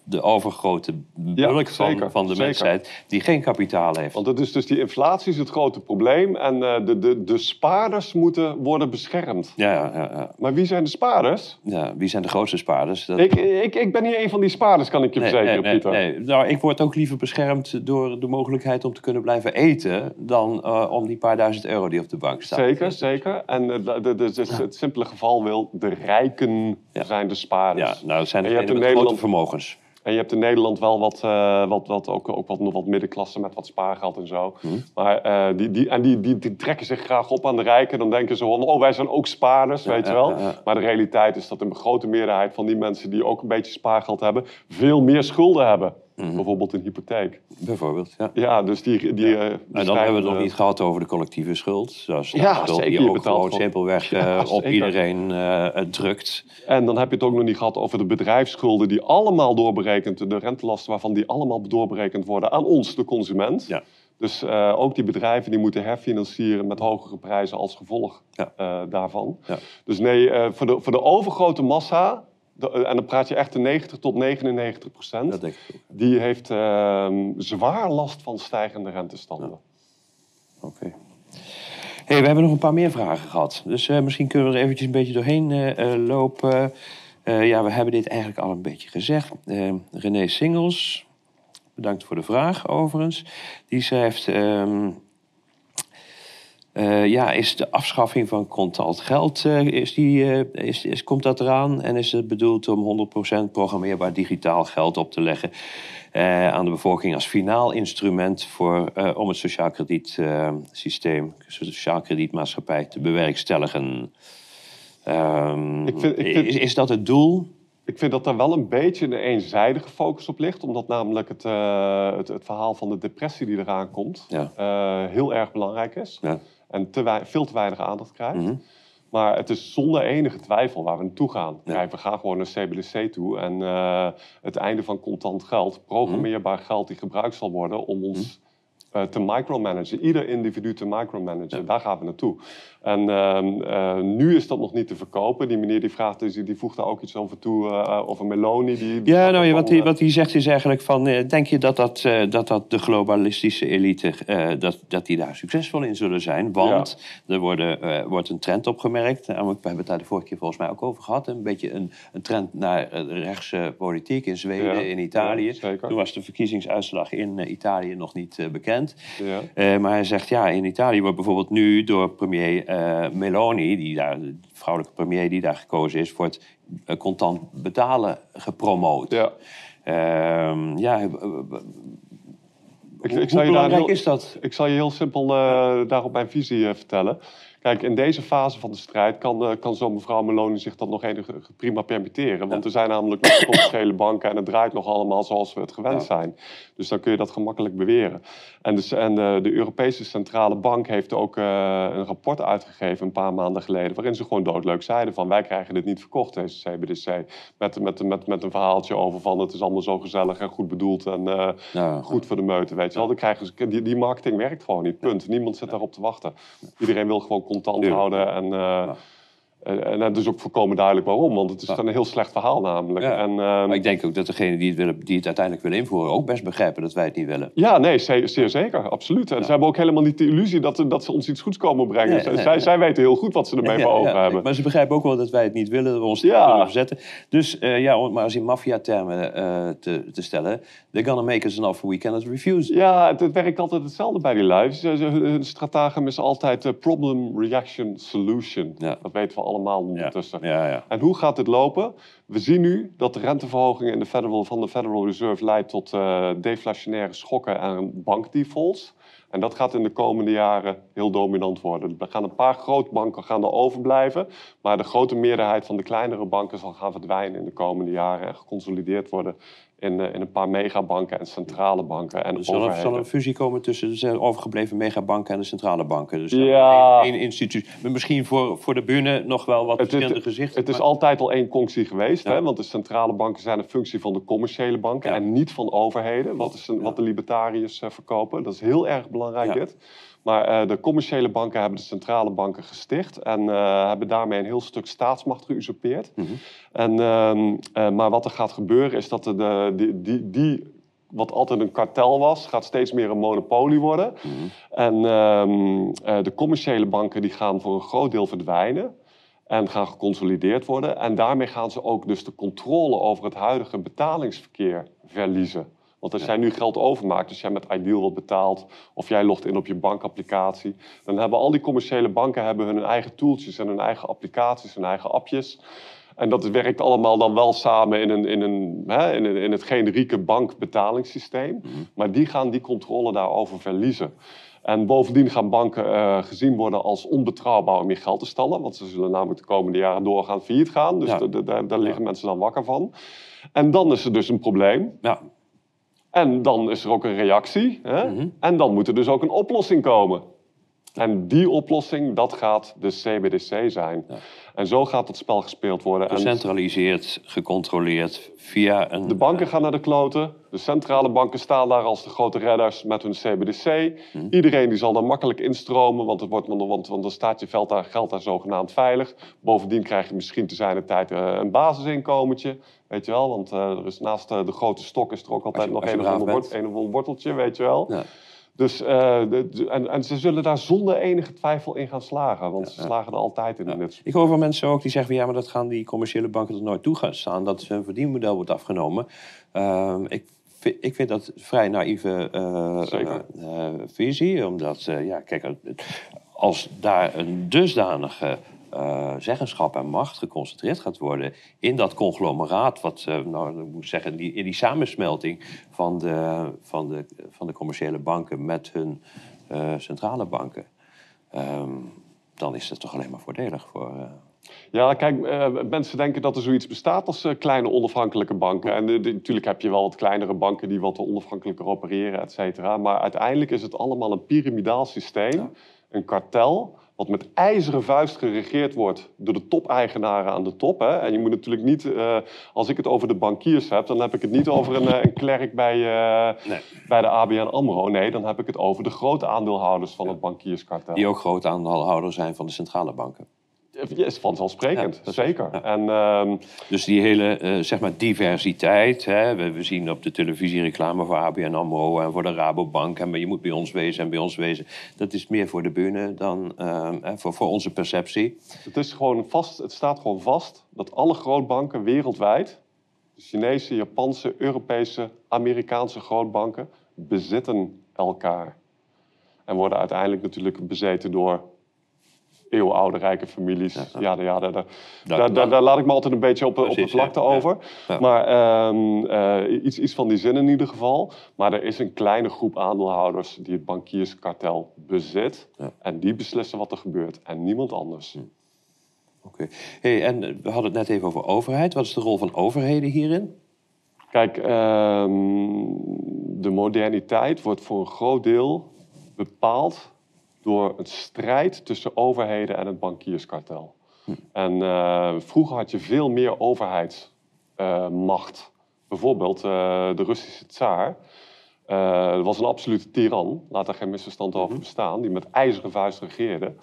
Speaker 1: de overgrote bulk van,
Speaker 2: zeker,
Speaker 1: van de
Speaker 2: zeker.
Speaker 1: mensheid die geen kapitaal heeft.
Speaker 2: Want het is dus die inflatie is het grote probleem en eh, de, de, de spaarders moeten worden beschermd.
Speaker 1: Ja, ja, ja.
Speaker 2: Maar wie zijn de spaarders?
Speaker 1: Ja, wie zijn de grootste spaarders? Dat-
Speaker 2: Ik, ik, ik ben niet een van die spaarders, kan ik je
Speaker 1: Nee,
Speaker 2: verzekeren,
Speaker 1: nee, nee,
Speaker 2: Pieter.
Speaker 1: nee. Nou, ik word ook liever beschermd door de mogelijkheid om te kunnen blijven eten... dan eh, om die paar duizend euro die op de bank staan.
Speaker 2: Zeker, zeker. En eh, de, de, de- de- het simpele geval wil, de rijken zijn de spaarders.
Speaker 1: Ja, nou, het zijn met grote vermogens.
Speaker 2: En je hebt in Nederland wel wat, eh, wat, wat, ook, ook wat, nog wat middenklasse met wat spaargeld en zo.
Speaker 1: Mhm.
Speaker 2: Maar eh, die, die, en die, die, die trekken zich graag op aan de rijken. Dan denken ze van, oh, wij zijn ook spaarders, weet
Speaker 1: ja,
Speaker 2: je wel.
Speaker 1: ja.
Speaker 2: Maar de realiteit is dat een grote meerderheid van die mensen die ook een beetje spaargeld hebben, veel meer schulden hebben.
Speaker 1: Mhm.
Speaker 2: Bijvoorbeeld een hypotheek.
Speaker 1: Bijvoorbeeld, ja.
Speaker 2: Ja, dus die... die, eh,
Speaker 1: En dan hebben we het nog niet gehad over de collectieve schuld. Zoals
Speaker 2: Ja,
Speaker 1: schuld
Speaker 2: zeker,
Speaker 1: die ook gewoon simpelweg eh,
Speaker 2: Ja,
Speaker 1: op
Speaker 2: zeker.
Speaker 1: iedereen eh, drukt.
Speaker 2: En dan heb je het ook nog niet gehad over de bedrijfsschulden die allemaal doorberekend, de rentelasten waarvan die allemaal doorberekend worden aan ons, de consument.
Speaker 1: Ja.
Speaker 2: Dus ook die bedrijven die moeten herfinancieren met hogere prijzen als gevolg
Speaker 1: Ja.
Speaker 2: daarvan.
Speaker 1: Ja.
Speaker 2: Dus nee, voor, de, voor de overgrote massa, en dan praat je echt de 90 tot 99 procent,
Speaker 1: Dat denk ik ook.
Speaker 2: die heeft ehm, zwaar last van stijgende rentestanden.
Speaker 1: Oké. Hey, we hebben nog een paar meer vragen gehad. Dus eh, misschien kunnen we er eventjes een beetje doorheen eh, eh, lopen. Eh, ja, we hebben dit eigenlijk al een beetje gezegd. Eh, René Singels, bedankt voor de vraag overigens. Die schrijft... ehm, eh, ja, is de afschaffing van contant geld, eh, is die, eh, is, is, komt dat eraan? En is het bedoeld om 100% programmeerbaar digitaal geld op te leggen aan de bevolking als finaal instrument voor, om het sociaal kredietsysteem, sociaal kredietmaatschappij te bewerkstelligen? Ehm,
Speaker 2: Ik vind- ik vind-
Speaker 1: is, is dat het doel?
Speaker 2: Ik vind dat daar wel een beetje een eenzijdige focus op ligt. Omdat namelijk het, het, het verhaal van de depressie die eraan komt...
Speaker 1: Ja.
Speaker 2: heel erg belangrijk is.
Speaker 1: Ja.
Speaker 2: En te veel te weinig aandacht krijgt.
Speaker 1: Mhm.
Speaker 2: Maar het is zonder enige twijfel waar we naartoe gaan.
Speaker 1: Ja.
Speaker 2: Kijk, we gaan gewoon naar CBDC toe. En eh, het einde van contant geld, programmeerbaar geld die gebruikt zal worden... om ons eh, te micromanagen. Ieder individu te micromanagen. Daar gaan we naartoe. En ehm, eh, nu is dat nog niet te verkopen. Die meneer die vraagt, die, die voegt daar ook iets over toe, eh, over Meloni. Die, die
Speaker 1: Ja, nou, ja, wat hij, wat hij zegt is eigenlijk van... eh, denk je dat dat, dat, dat de globalistische elite... dat, dat die daar succesvol in zullen zijn? Want er worden, wordt een trend opgemerkt. Namelijk, we hebben het daar de vorige keer volgens mij ook over gehad. Een beetje een, een trend naar rechtse politiek in Zweden,
Speaker 2: Ja,
Speaker 1: in Italië. Toen was de verkiezingsuitslag in Italië nog niet bekend.
Speaker 2: Ja.
Speaker 1: Maar hij zegt, ja, in Italië wordt bijvoorbeeld nu door premier eh, Meloni... Die daar, de vrouwelijke premier die daar gekozen is... wordt eh, contant betalen gepromoot.
Speaker 2: Ja.
Speaker 1: Ehm, ja, eh,
Speaker 2: Ik,
Speaker 1: hoe,
Speaker 2: ik zal
Speaker 1: hoe
Speaker 2: je daar
Speaker 1: belangrijk
Speaker 2: heel,
Speaker 1: is dat?
Speaker 2: Ik zal je heel simpel daarop mijn visie vertellen. Kijk, in deze fase van de strijd kan, eh, kan zo'n mevrouw Meloni zich dat nog enige prima permitteren. Want er zijn namelijk nog commerciële banken en het draait nog allemaal zoals we het gewend
Speaker 1: Ja.
Speaker 2: zijn. Dus dan kun je dat gemakkelijk beweren. En, dus, en eh, de Europese Centrale Bank heeft ook eh, een rapport uitgegeven een paar maanden geleden. Waarin ze gewoon doodleuk zeiden van wij krijgen dit niet verkocht, deze CBDC. Met, met, met, met een verhaaltje over van het is allemaal zo gezellig en goed bedoeld en
Speaker 1: Ja,
Speaker 2: goed voor de meute, weet je wel. Dan krijgen ze, die, die marketing werkt gewoon niet, punt. Niemand zit daarop te wachten. Iedereen wil gewoon contant houden en... eh, en, en het is ook volkomen duidelijk waarom, want het is een heel slecht verhaal namelijk.
Speaker 1: Ja.
Speaker 2: En, ehm,
Speaker 1: Maar ik denk ook dat degenen die het, willen, die het uiteindelijk willen invoeren... ook best begrijpen dat wij het niet willen.
Speaker 2: Ja, nee, zeer, zeer zeker, absoluut. En
Speaker 1: Ja.
Speaker 2: ze hebben ook helemaal niet de illusie dat, dat ze ons iets goeds komen brengen.
Speaker 1: Nee,
Speaker 2: zij,
Speaker 1: nee,
Speaker 2: zij,
Speaker 1: nee.
Speaker 2: zij weten heel goed wat ze ermee voor over hebben.
Speaker 1: Maar ze begrijpen ook wel dat wij het niet willen, dat we ons
Speaker 2: Ja.
Speaker 1: kunnen verzetten. Dus uh, ja, om het maar eens in maffia-termen uh, te, te stellen... they're gonna make us an offer we cannot refuse.
Speaker 2: Ja, het, het werkt altijd hetzelfde bij die lives. Hun stratagem is altijd uh, problem, reaction, solution.
Speaker 1: Ja.
Speaker 2: Dat weten we allemaal ondertussen.
Speaker 1: Ja, ja.
Speaker 2: En hoe gaat dit lopen? We zien nu dat de renteverhoging in de Federal, van de Federal Reserve leidt tot uh, deflationaire schokken en bankdefaults. En dat gaat in de komende jaren heel dominant worden. Er gaan een paar grootbanken gaan er overblijven. Maar de grote meerderheid van de kleinere banken zal gaan verdwijnen in de komende jaren en geconsolideerd worden in, in een paar megabanken en centrale banken en
Speaker 1: Er zal, er, zal een fusie komen tussen de overgebleven megabanken en de centrale banken. Dus
Speaker 2: Ja.
Speaker 1: één, instituut. Misschien voor, voor de bühne nog wel wat
Speaker 2: Het-
Speaker 1: verschillende
Speaker 2: het,
Speaker 1: gezichten.
Speaker 2: het is altijd al één conctie geweest,
Speaker 1: Ja.
Speaker 2: hè? want de centrale banken zijn een functie van de commerciële banken
Speaker 1: Ja.
Speaker 2: en niet van overheden, wat, is een- wat de libertariërs eh, verkopen. Dat is heel erg belangrijk dit. Maar eh, de commerciële banken hebben de centrale banken gesticht en eh, hebben daarmee een heel stuk staatsmacht geusurpeerd.
Speaker 1: Mhm.
Speaker 2: En, ehm, eh, maar wat er gaat gebeuren is dat de, die, die, die, wat altijd een kartel was, gaat steeds meer een monopolie worden.
Speaker 1: Mhm.
Speaker 2: En ehm, eh, de commerciële banken die gaan voor een groot deel verdwijnen en gaan geconsolideerd worden. En daarmee gaan ze ook dus de controle over het huidige betalingsverkeer verliezen. Want als
Speaker 1: Ja.
Speaker 2: jij nu geld overmaakt, als jij met Ideal wat betaalt of jij logt in op je bankapplicatie, dan hebben al die commerciele banken hebben hun eigen tooltjes en hun eigen applicaties, hun eigen appjes. En dat werkt allemaal dan wel samen in, een, in, een, hè, in, een, in het generieke bankbetalingssysteem.
Speaker 1: Mhm.
Speaker 2: Maar die gaan die controle daarover verliezen. En bovendien gaan banken eh, gezien worden als onbetrouwbaar om je geld te stellen. Want ze zullen namelijk de komende jaren doorgaan failliet gaan. Dus
Speaker 1: Ja.
Speaker 2: daar liggen
Speaker 1: Ja.
Speaker 2: mensen dan wakker van. En dan is er dus een probleem.
Speaker 1: Ja,
Speaker 2: En dan is er ook een reactie. Hè?
Speaker 1: Mhm.
Speaker 2: En dan moet er dus ook een oplossing komen. En die oplossing, dat gaat de CBDC zijn.
Speaker 1: Ja.
Speaker 2: En zo gaat het spel gespeeld worden. En
Speaker 1: gecentraliseerd, gecontroleerd via een...
Speaker 2: de banken gaan naar de kloten. De centrale banken staan daar als de grote redders met hun CBDC.
Speaker 1: Mhm.
Speaker 2: Iedereen die zal daar makkelijk instromen, want, het wordt, want, want dan staat je geld daar, geld daar zogenaamd veilig. Bovendien krijg je misschien te zijn de tijd eh, een basisinkomentje. Weet je wel, want eh, er is naast eh, de grote stok is er ook altijd
Speaker 1: je-
Speaker 2: nog een of,
Speaker 1: bent.
Speaker 2: een of ander worteltje, weet je wel.
Speaker 1: Ja.
Speaker 2: Dus, eh, de- de- en, en ze zullen daar zonder enige twijfel in gaan slagen, want ze slagen er altijd in.
Speaker 1: Ik hoor van mensen ook die zeggen, ja, maar dat gaan die commerciële banken er nooit toe gaan staan, dat hun verdienmodel wordt afgenomen. Ehm, ik, vind, ik vind dat een vrij naïeve eh, visie, omdat, ja, kijk, als daar een dusdanige eh, zeggenschap en macht geconcentreerd gaat worden in dat conglomeraat, wat, eh, nou, ik moet zeggen, die, in die samensmelting van de, van de, van de commerciële banken met hun eh, centrale banken, ehm, dan is dat toch alleen maar voordelig voor.
Speaker 2: Ja, kijk, mensen denken dat er zoiets bestaat als kleine onafhankelijke banken. En de- natuurlijk heb je wel wat kleinere banken die wat onafhankelijker opereren, et cetera. Maar uiteindelijk is het allemaal een piramidaal systeem,
Speaker 1: Ja.
Speaker 2: een kartel, wat met ijzeren vuist geregeerd wordt door de top-eigenaren aan de top. Hè. En je moet natuurlijk niet, eh, als ik het over de bankiers heb, dan heb ik het niet over een, eh, een klerk bij, eh,
Speaker 1: Nee.
Speaker 2: bij de ABN AMRO. Nee, dan heb ik het over de grote aandeelhouders van het bankierskartel.
Speaker 1: Die ook groot aandeelhouder zijn van de centrale banken.
Speaker 2: Is vanzelfsprekend,
Speaker 1: Ja,
Speaker 2: zeker.
Speaker 1: ja.
Speaker 2: En ehm,
Speaker 1: Dus die hele eh, zeg maar diversiteit. Hè? We, we zien op de televisie reclame voor ABN AMRO en voor de Rabobank. En je moet bij ons wezen en bij ons wezen. Dat is meer voor de bühne dan eh, hè, voor, voor onze perceptie.
Speaker 2: Het, is gewoon vast, het staat gewoon vast dat alle grootbanken wereldwijd, de Chinese, Japanse, Europese, Amerikaanse grootbanken, bezitten elkaar. En worden uiteindelijk natuurlijk bezeten door eeuwenoude rijke families. Ja, ja, ja, daar, daar, daar, laat ik me altijd een beetje op, de- op de
Speaker 1: Precies,
Speaker 2: vlakte
Speaker 1: ja,
Speaker 2: over.
Speaker 1: Ja.
Speaker 2: Maar ehm, eh, iets, iets van die zin in ieder geval. Maar er is een kleine groep aandeelhouders die het bankierskartel bezit. En die beslissen wat er gebeurt. En niemand anders.
Speaker 1: Oké. Hey, en we hadden het net even over overheid. Wat is de rol van overheden hierin?
Speaker 2: Kijk, ehm, de moderniteit wordt voor een groot deel bepaald door een strijd tussen overheden en het bankierskartel. En eh, vroeger had je veel meer overheidsmacht. Bijvoorbeeld eh, de Russische tsaar. Eh, was een absolute tiran, laat daar geen misverstand over bestaan, die met ijzeren vuist regeerde.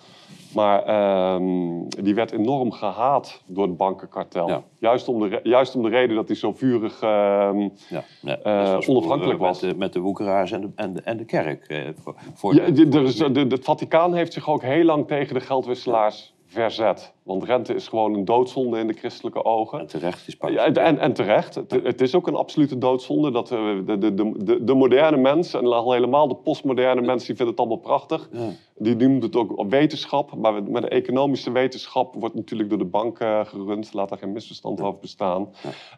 Speaker 2: Maar ehm, die werd enorm gehaat door het bankenkartel.
Speaker 1: Ja.
Speaker 2: Juist, om de, juist om de reden dat hij zo vurig ehm,
Speaker 1: Ja, ja,
Speaker 2: Eh, onafhankelijk
Speaker 1: vroeger
Speaker 2: was.
Speaker 1: Met de, met de woekeraars en de, en de, en de kerk. eh, voor, voor
Speaker 2: de, de- het Vaticaan heeft zich ook heel lang tegen de geldwisselaars verzet. Want rente is gewoon een doodzonde in de christelijke
Speaker 1: En
Speaker 2: ogen.
Speaker 1: terecht is.
Speaker 2: Ja, en, en, en terecht. Het, het is ook een absolute doodzonde. Dat de, de, de, de, de moderne mens, en al helemaal de postmoderne mens, die vindt het allemaal prachtig.
Speaker 1: Ja.
Speaker 2: Die noemt het ook wetenschap. Maar met de economische wetenschap wordt natuurlijk door de bank eh, gerund. Laat daar geen misverstand over bestaan.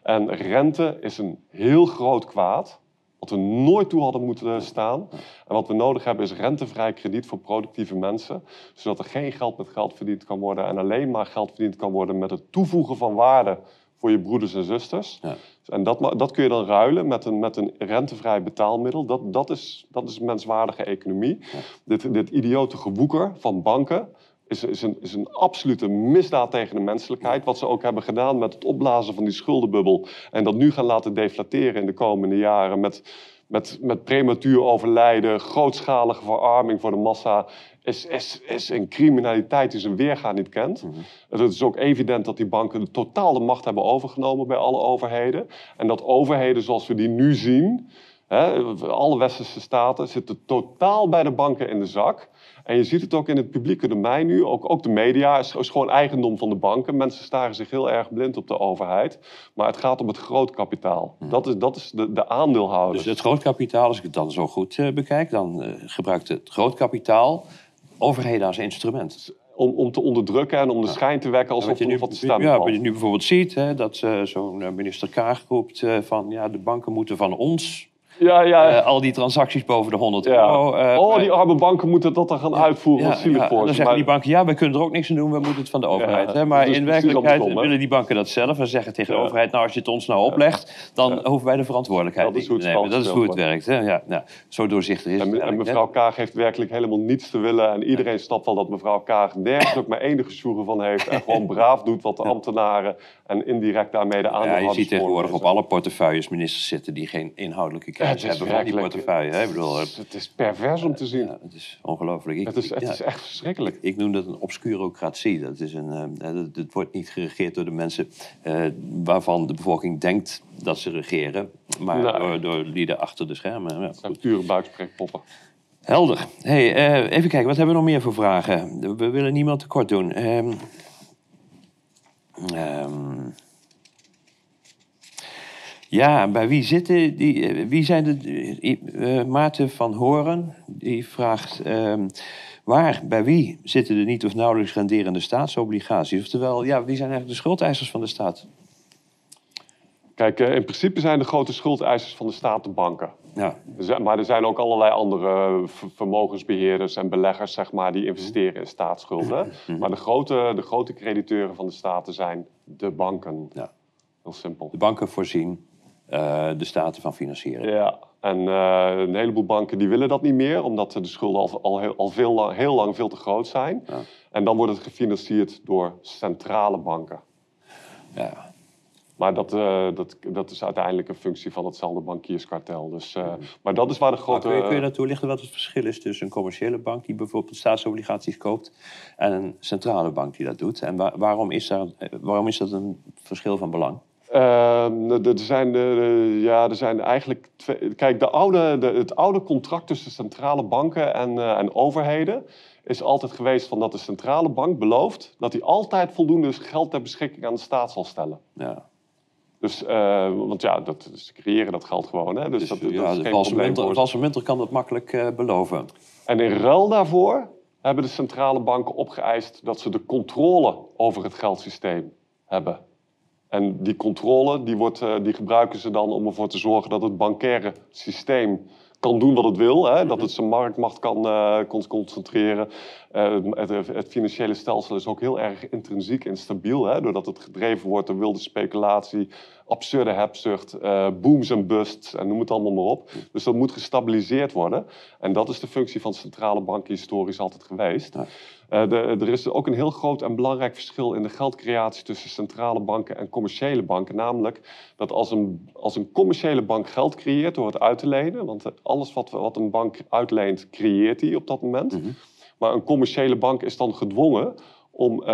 Speaker 2: En rente is een heel groot kwaad. Wat we nooit toe hadden moeten staan. En wat we nodig hebben is rentevrij krediet voor productieve mensen. Zodat er geen geld met geld verdiend kan worden. En alleen maar geld verdiend kan worden met het toevoegen van waarde voor je broeders en zusters.
Speaker 1: Ja.
Speaker 2: En dat, dat kun je dan ruilen met een, met een rentevrij betaalmiddel. Dat, dat, is, dat is menswaardige economie. Dit, dit idiote gewoeker van banken is, is, een, is een absolute misdaad tegen de menselijkheid. Wat ze ook hebben gedaan met het opblazen van die schuldenbubbel. En dat nu gaan laten deflateren in de komende jaren. Met, met, met prematuur overlijden, grootschalige verarming voor de massa. Is, is, is een criminaliteit die zijn weerga niet kent. Het is ook evident dat die banken totaal de macht hebben overgenomen bij alle overheden. En dat overheden zoals we die nu zien, hè, alle westerse staten, zitten totaal bij de banken in de zak. En je ziet het ook in het publieke domein nu, ook, ook de media is, is gewoon eigendom van de banken. Mensen staren zich heel erg blind op de overheid. Maar het gaat om het grootkapitaal. Dat is, dat is de, de aandeelhouders.
Speaker 1: Dus het grootkapitaal, als ik het dan zo goed eh, bekijk, dan eh, gebruikt het grootkapitaal overheden als instrument.
Speaker 2: om, om te onderdrukken en om de schijn te wekken alsof
Speaker 1: je
Speaker 2: er
Speaker 1: nu,
Speaker 2: nog wat te stemmen
Speaker 1: ja, wat je nu bijvoorbeeld ziet, hè, dat eh, zo'n minister Kaag roept van ja, de banken moeten van ons
Speaker 2: Ja, ja.
Speaker 1: eh, al die transacties boven de 100
Speaker 2: ja.
Speaker 1: euro. eh,
Speaker 2: oh, die arme banken moeten dat dan gaan uitvoeren.
Speaker 1: ja,
Speaker 2: wat zielig
Speaker 1: ja,
Speaker 2: voor
Speaker 1: en dan
Speaker 2: ze.
Speaker 1: zeggen
Speaker 2: Maar-
Speaker 1: die banken, ja, wij kunnen er ook niks aan doen, we moeten het van de overheid. Hè? Maar in werkelijkheid
Speaker 2: hè?
Speaker 1: willen die banken dat zelf en zeggen tegen de overheid, nou als je het ons nou oplegt, dan hoeven wij de verantwoordelijkheid
Speaker 2: Dat is
Speaker 1: niet te
Speaker 2: het
Speaker 1: nemen. Dat is hoe het werkt. Hè? Ja, nou, zo doorzichtig is het
Speaker 2: En,
Speaker 1: hè?
Speaker 2: mevrouw Kaag heeft werkelijk helemaal niets te willen. En iedereen snapt wel dat mevrouw Kaag nergens ook maar enige sjoegen van heeft. En gewoon braaf doet wat de ambtenaren en indirect daarmee de
Speaker 1: Ja,
Speaker 2: aandeelhouders
Speaker 1: je ziet tegenwoordig op alle portefeuilles ministers zitten die geen inhoudelijke
Speaker 2: Het
Speaker 1: kennis
Speaker 2: is
Speaker 1: hebben van die portefeuille. Ik bedoel,
Speaker 2: Het is- Het is pervers om te zien.
Speaker 1: ja, het is ongelooflijk.
Speaker 2: Het is, het
Speaker 1: ja,
Speaker 2: is echt verschrikkelijk.
Speaker 1: Ik noem dat een obscurocratie. Dat is een, het wordt niet geregeerd door de mensen eh, waarvan de bevolking denkt dat ze regeren, maar door, door lieden achter de schermen. Ja.
Speaker 2: Het zijn pure buikspreekpoppen.
Speaker 1: Helder. Hey, eh, even kijken, wat hebben we nog meer voor vragen? We willen niemand tekort doen. Ehm, ja, bij wie zitten die? eh, Wie zijn de? eh, eh, Maarten van Horen die vraagt. ehm, waar, bij wie zitten de niet of nauwelijks renderende staatsobligaties? Oftewel, ja, wie zijn eigenlijk de schuldeisers van de staat?
Speaker 2: Kijk, eh, in principe zijn de grote schuldeisers van de staat de banken.
Speaker 1: Ja,
Speaker 2: Maar er zijn ook allerlei andere v- vermogensbeheerders en beleggers zeg maar, die investeren in staatsschulden. Maar de grote, de grote crediteuren van de staten zijn de banken.
Speaker 1: ja.
Speaker 2: Heel simpel.
Speaker 1: De banken voorzien eh, de staten van financieren.
Speaker 2: Ja, en eh, een heleboel banken die willen dat niet meer, omdat de schulden al, al, heel, al veel lang, heel lang veel te groot zijn.
Speaker 1: Ja.
Speaker 2: En dan wordt het gefinancierd door centrale banken.
Speaker 1: Ja.
Speaker 2: Maar dat, eh, dat, dat is uiteindelijk een functie van hetzelfde bankierskartel. Dus, eh, Maar dat is waar de grote...
Speaker 1: kun, je, kun je dat toelichten wat het verschil is tussen een commerciële bank die bijvoorbeeld staatsobligaties koopt en een centrale bank die dat doet? En wa- waarom, is daar, eh, waarom is dat een verschil van belang?
Speaker 2: Ehm, er- er, zijn, ja, er zijn eigenlijk twee. Kijk, de oude, de, het oude contract tussen centrale banken en, en overheden is altijd geweest van dat de centrale bank belooft dat hij altijd voldoende geld ter beschikking aan de staat zal stellen.
Speaker 1: Ja.
Speaker 2: Dus, eh, want ja, dat, ze creëren dat geld gewoon. Hè? Dus,
Speaker 1: Dus,
Speaker 2: dat, dat
Speaker 1: ja,
Speaker 2: is
Speaker 1: de
Speaker 2: geen probleem
Speaker 1: munter, kan dat makkelijk eh, beloven.
Speaker 2: En in ruil daarvoor hebben de centrale banken opgeëist dat ze de controle over het geldsysteem hebben. En die controle die wordt, eh, die gebruiken ze dan om ervoor te zorgen dat het bankaire systeem kan doen wat het wil. Hè? Dat het zijn marktmacht kan concentreren. Eh, het, het financiële stelsel is ook heel erg intrinsiek en stabiel. Hè? Doordat het gedreven wordt door wilde speculatie, absurde hebzucht, eh, booms en busts en noem het allemaal maar op. Dus dat moet gestabiliseerd worden. En dat is de functie van centrale banken historisch altijd geweest.
Speaker 1: Ja.
Speaker 2: Eh, de, er is ook een heel groot en belangrijk verschil in de geldcreatie tussen centrale banken en commerciële banken. Namelijk dat als een, als een commerciële bank geld creëert door het uit te lenen, want alles wat, wat een bank uitleent, creëert die op dat moment. Maar een commerciële bank is dan gedwongen om eh,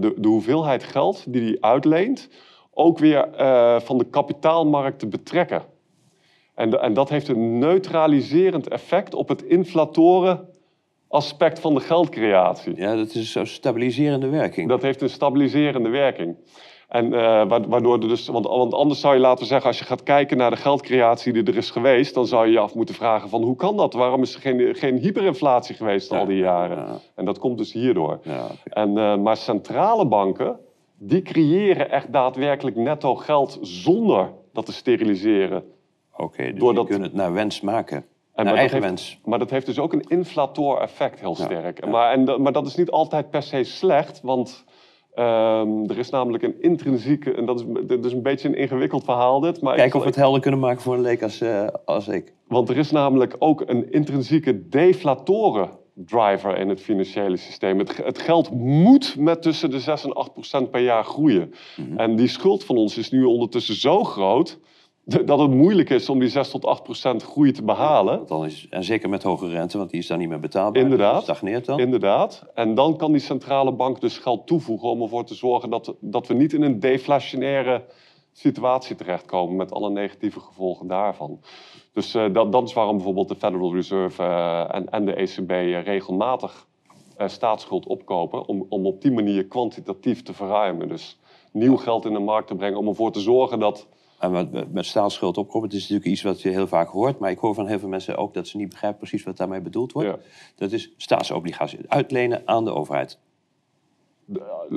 Speaker 2: de, de hoeveelheid geld die die uitleent ook weer eh, van de kapitaalmarkt te betrekken. En, de- en dat heeft een neutraliserend effect op het inflatoren aspect van de geldcreatie.
Speaker 1: Ja, dat is zo'n stabiliserende werking.
Speaker 2: Dat heeft een stabiliserende werking. En eh, wa- waardoor er dus, want, want anders zou je laten zeggen, als je gaat kijken naar de geldcreatie die er is geweest, dan zou je je af moeten vragen van hoe kan dat? Waarom is er geen, geen hyperinflatie geweest al die jaren?
Speaker 1: Ja.
Speaker 2: En dat komt dus hierdoor.
Speaker 1: Ja.
Speaker 2: En, eh, maar centrale banken, die creëren echt daadwerkelijk netto geld zonder dat te steriliseren.
Speaker 1: Oké, dus
Speaker 2: Doordat-
Speaker 1: kunt het naar wens maken.
Speaker 2: En
Speaker 1: naar
Speaker 2: maar
Speaker 1: eigen wens.
Speaker 2: Maar dat heeft dus ook een inflator effect heel sterk. Maar, en, maar dat is niet altijd per se slecht, want Ehm, er is namelijk een intrinsieke, en dat is, dat is een beetje een ingewikkeld verhaal dit. Maar
Speaker 1: Kijk of we het helder kunnen maken voor een leek als, eh, als ik.
Speaker 2: Want er is namelijk ook een intrinsieke deflatoren driver in het financiële systeem. Het, het geld moet met tussen de 6 en 8 procent per jaar groeien. En die schuld van ons is nu ondertussen zo groot dat het moeilijk is om die 6 tot 8 procent groei te behalen.
Speaker 1: Dan is, en zeker met hoge rente, want die is dan niet meer betaalbaar.
Speaker 2: Inderdaad.
Speaker 1: Dus stagneert dan.
Speaker 2: Inderdaad. En dan kan die centrale bank dus geld toevoegen om ervoor te zorgen dat, dat we niet in een deflationaire situatie terechtkomen met alle negatieve gevolgen daarvan. Dus eh, dat, dat is waarom bijvoorbeeld de Federal Reserve eh, en, en de ECB regelmatig eh, staatsschuld opkopen om, om op die manier kwantitatief te verruimen. Dus nieuw geld in de markt te brengen om ervoor te zorgen dat...
Speaker 1: En met, met staatsschuld opkomen, het is natuurlijk iets wat je heel vaak hoort. Maar ik hoor van heel veel mensen ook dat ze niet begrijpen precies wat daarmee bedoeld wordt.
Speaker 2: Ja.
Speaker 1: Dat is staatsobligatie. Uitlenen aan de overheid.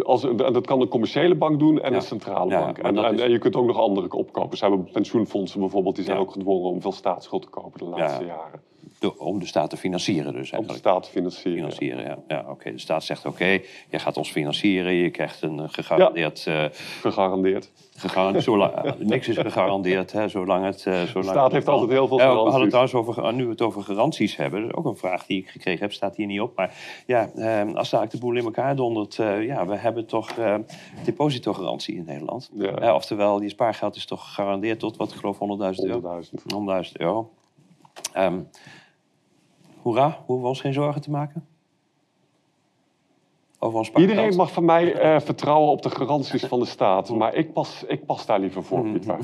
Speaker 2: Als, en dat kan een commerciële bank doen en
Speaker 1: Ja.
Speaker 2: een centrale
Speaker 1: Ja,
Speaker 2: bank. En,
Speaker 1: is-
Speaker 2: en je kunt ook nog andere opkopen. Ze hebben pensioenfondsen bijvoorbeeld, die zijn ook gedwongen om veel staatsschuld te kopen de laatste jaren.
Speaker 1: Door- om de staat te financieren dus
Speaker 2: Om de
Speaker 1: eigenlijk.
Speaker 2: staat te financieren.
Speaker 1: Financieren, ja. ja oké. De staat zegt, oké, je gaat ons financieren. Je krijgt een gegarandeerd... eh,
Speaker 2: Gegarandeerd.
Speaker 1: gegarandeerd zolang, niks is gegarandeerd, hè, zolang het... eh, zolang
Speaker 2: De staat heeft altijd heel veel
Speaker 1: Ja, we hadden het
Speaker 2: garanties.
Speaker 1: trouwens over, nu we het over garanties hebben. Dat is ook een vraag die ik gekregen heb, staat hier niet op. Maar ja, eh, als daar de boel in elkaar dondert... eh, ja, we hebben toch depositogarantie in Nederland.
Speaker 2: Ja.
Speaker 1: Oftewel, die spaargeld is toch gegarandeerd tot, wat ik geloof, 100.000 euro.
Speaker 2: 100.000.
Speaker 1: 100.000 euro. Ehm hoera, hoeven we ons geen zorgen te maken? Over ons spaargeld?
Speaker 2: Iedereen mag van mij eh, vertrouwen op de garanties van de staat. Maar ik pas, ik pas daar liever voor,
Speaker 1: Mhm.
Speaker 2: Pieter.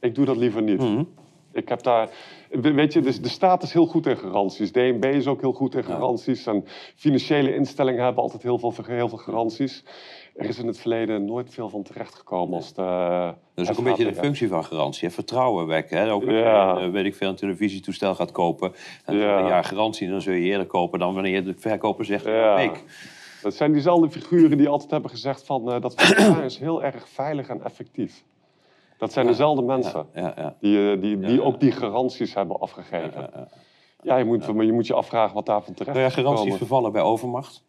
Speaker 2: Ik doe dat liever niet. Ik heb daar... we- Weet je, dus de staat is heel goed in garanties. DNB is ook heel goed in garanties. En financiële instellingen hebben altijd heel veel, heel veel garanties. Er is in het verleden nooit veel van terechtgekomen als de...
Speaker 1: Dat is ook een beetje de functie van garantie. Hè? Vertrouwen wekken. Hè? Ook als
Speaker 2: Ja.
Speaker 1: je, eh, weet ik veel, een televisietoestel gaat kopen. En
Speaker 2: Ja.
Speaker 1: een jaar garantie, dan zul je eerder kopen dan wanneer de verkoper zegt,
Speaker 2: Ja.
Speaker 1: een week.
Speaker 2: Dat zijn diezelfde figuren die altijd hebben gezegd van... eh, dat vertrouwen is heel erg veilig en effectief. Dat zijn dezelfde mensen.
Speaker 1: Ja, ja.
Speaker 2: Die, eh, die, die ook die garanties hebben afgegeven. Ja, je, moet, maar je moet je afvragen wat daarvan terecht
Speaker 1: Nou ja,
Speaker 2: is
Speaker 1: garanties vervallen bij overmacht.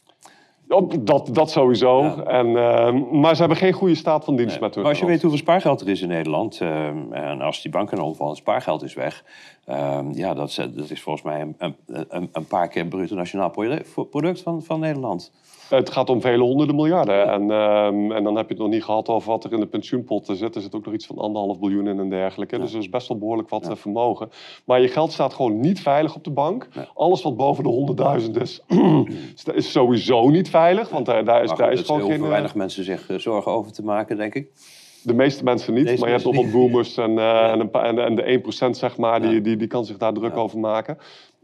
Speaker 2: Dat, dat sowieso.
Speaker 1: Ja.
Speaker 2: En, eh, maar ze hebben geen goede staat van dienst met hun
Speaker 1: Maar als je weet hoeveel spaargeld er is in Nederland... ehm, en als die banken omvallen, het spaargeld is weg... ehm, ja, dat, is- dat is volgens mij een, een, een, een paar keer bruto nationaal product- product van, van Nederland.
Speaker 2: Het gaat om vele honderden miljarden. En, ehm, en dan heb je het nog niet gehad over wat er in de pensioenpotten zit. Er zit ook nog iets van anderhalf biljoen in en dergelijke. Dus er is best wel behoorlijk wat eh, vermogen. Maar je geld staat gewoon niet veilig op de bank. Alles wat boven de 100.000 is, is sowieso niet veilig. Want daar, daar is,
Speaker 1: Maar
Speaker 2: daar
Speaker 1: goed,
Speaker 2: is gewoon geen... eh,
Speaker 1: weinig mensen zich eh, zorgen over te maken, denk ik.
Speaker 2: De meeste mensen niet,
Speaker 1: Deze
Speaker 2: maar je hebt nog wat boomers en, eh, en, een en de 1% zeg maar, die, die, die kan zich daar druk over maken.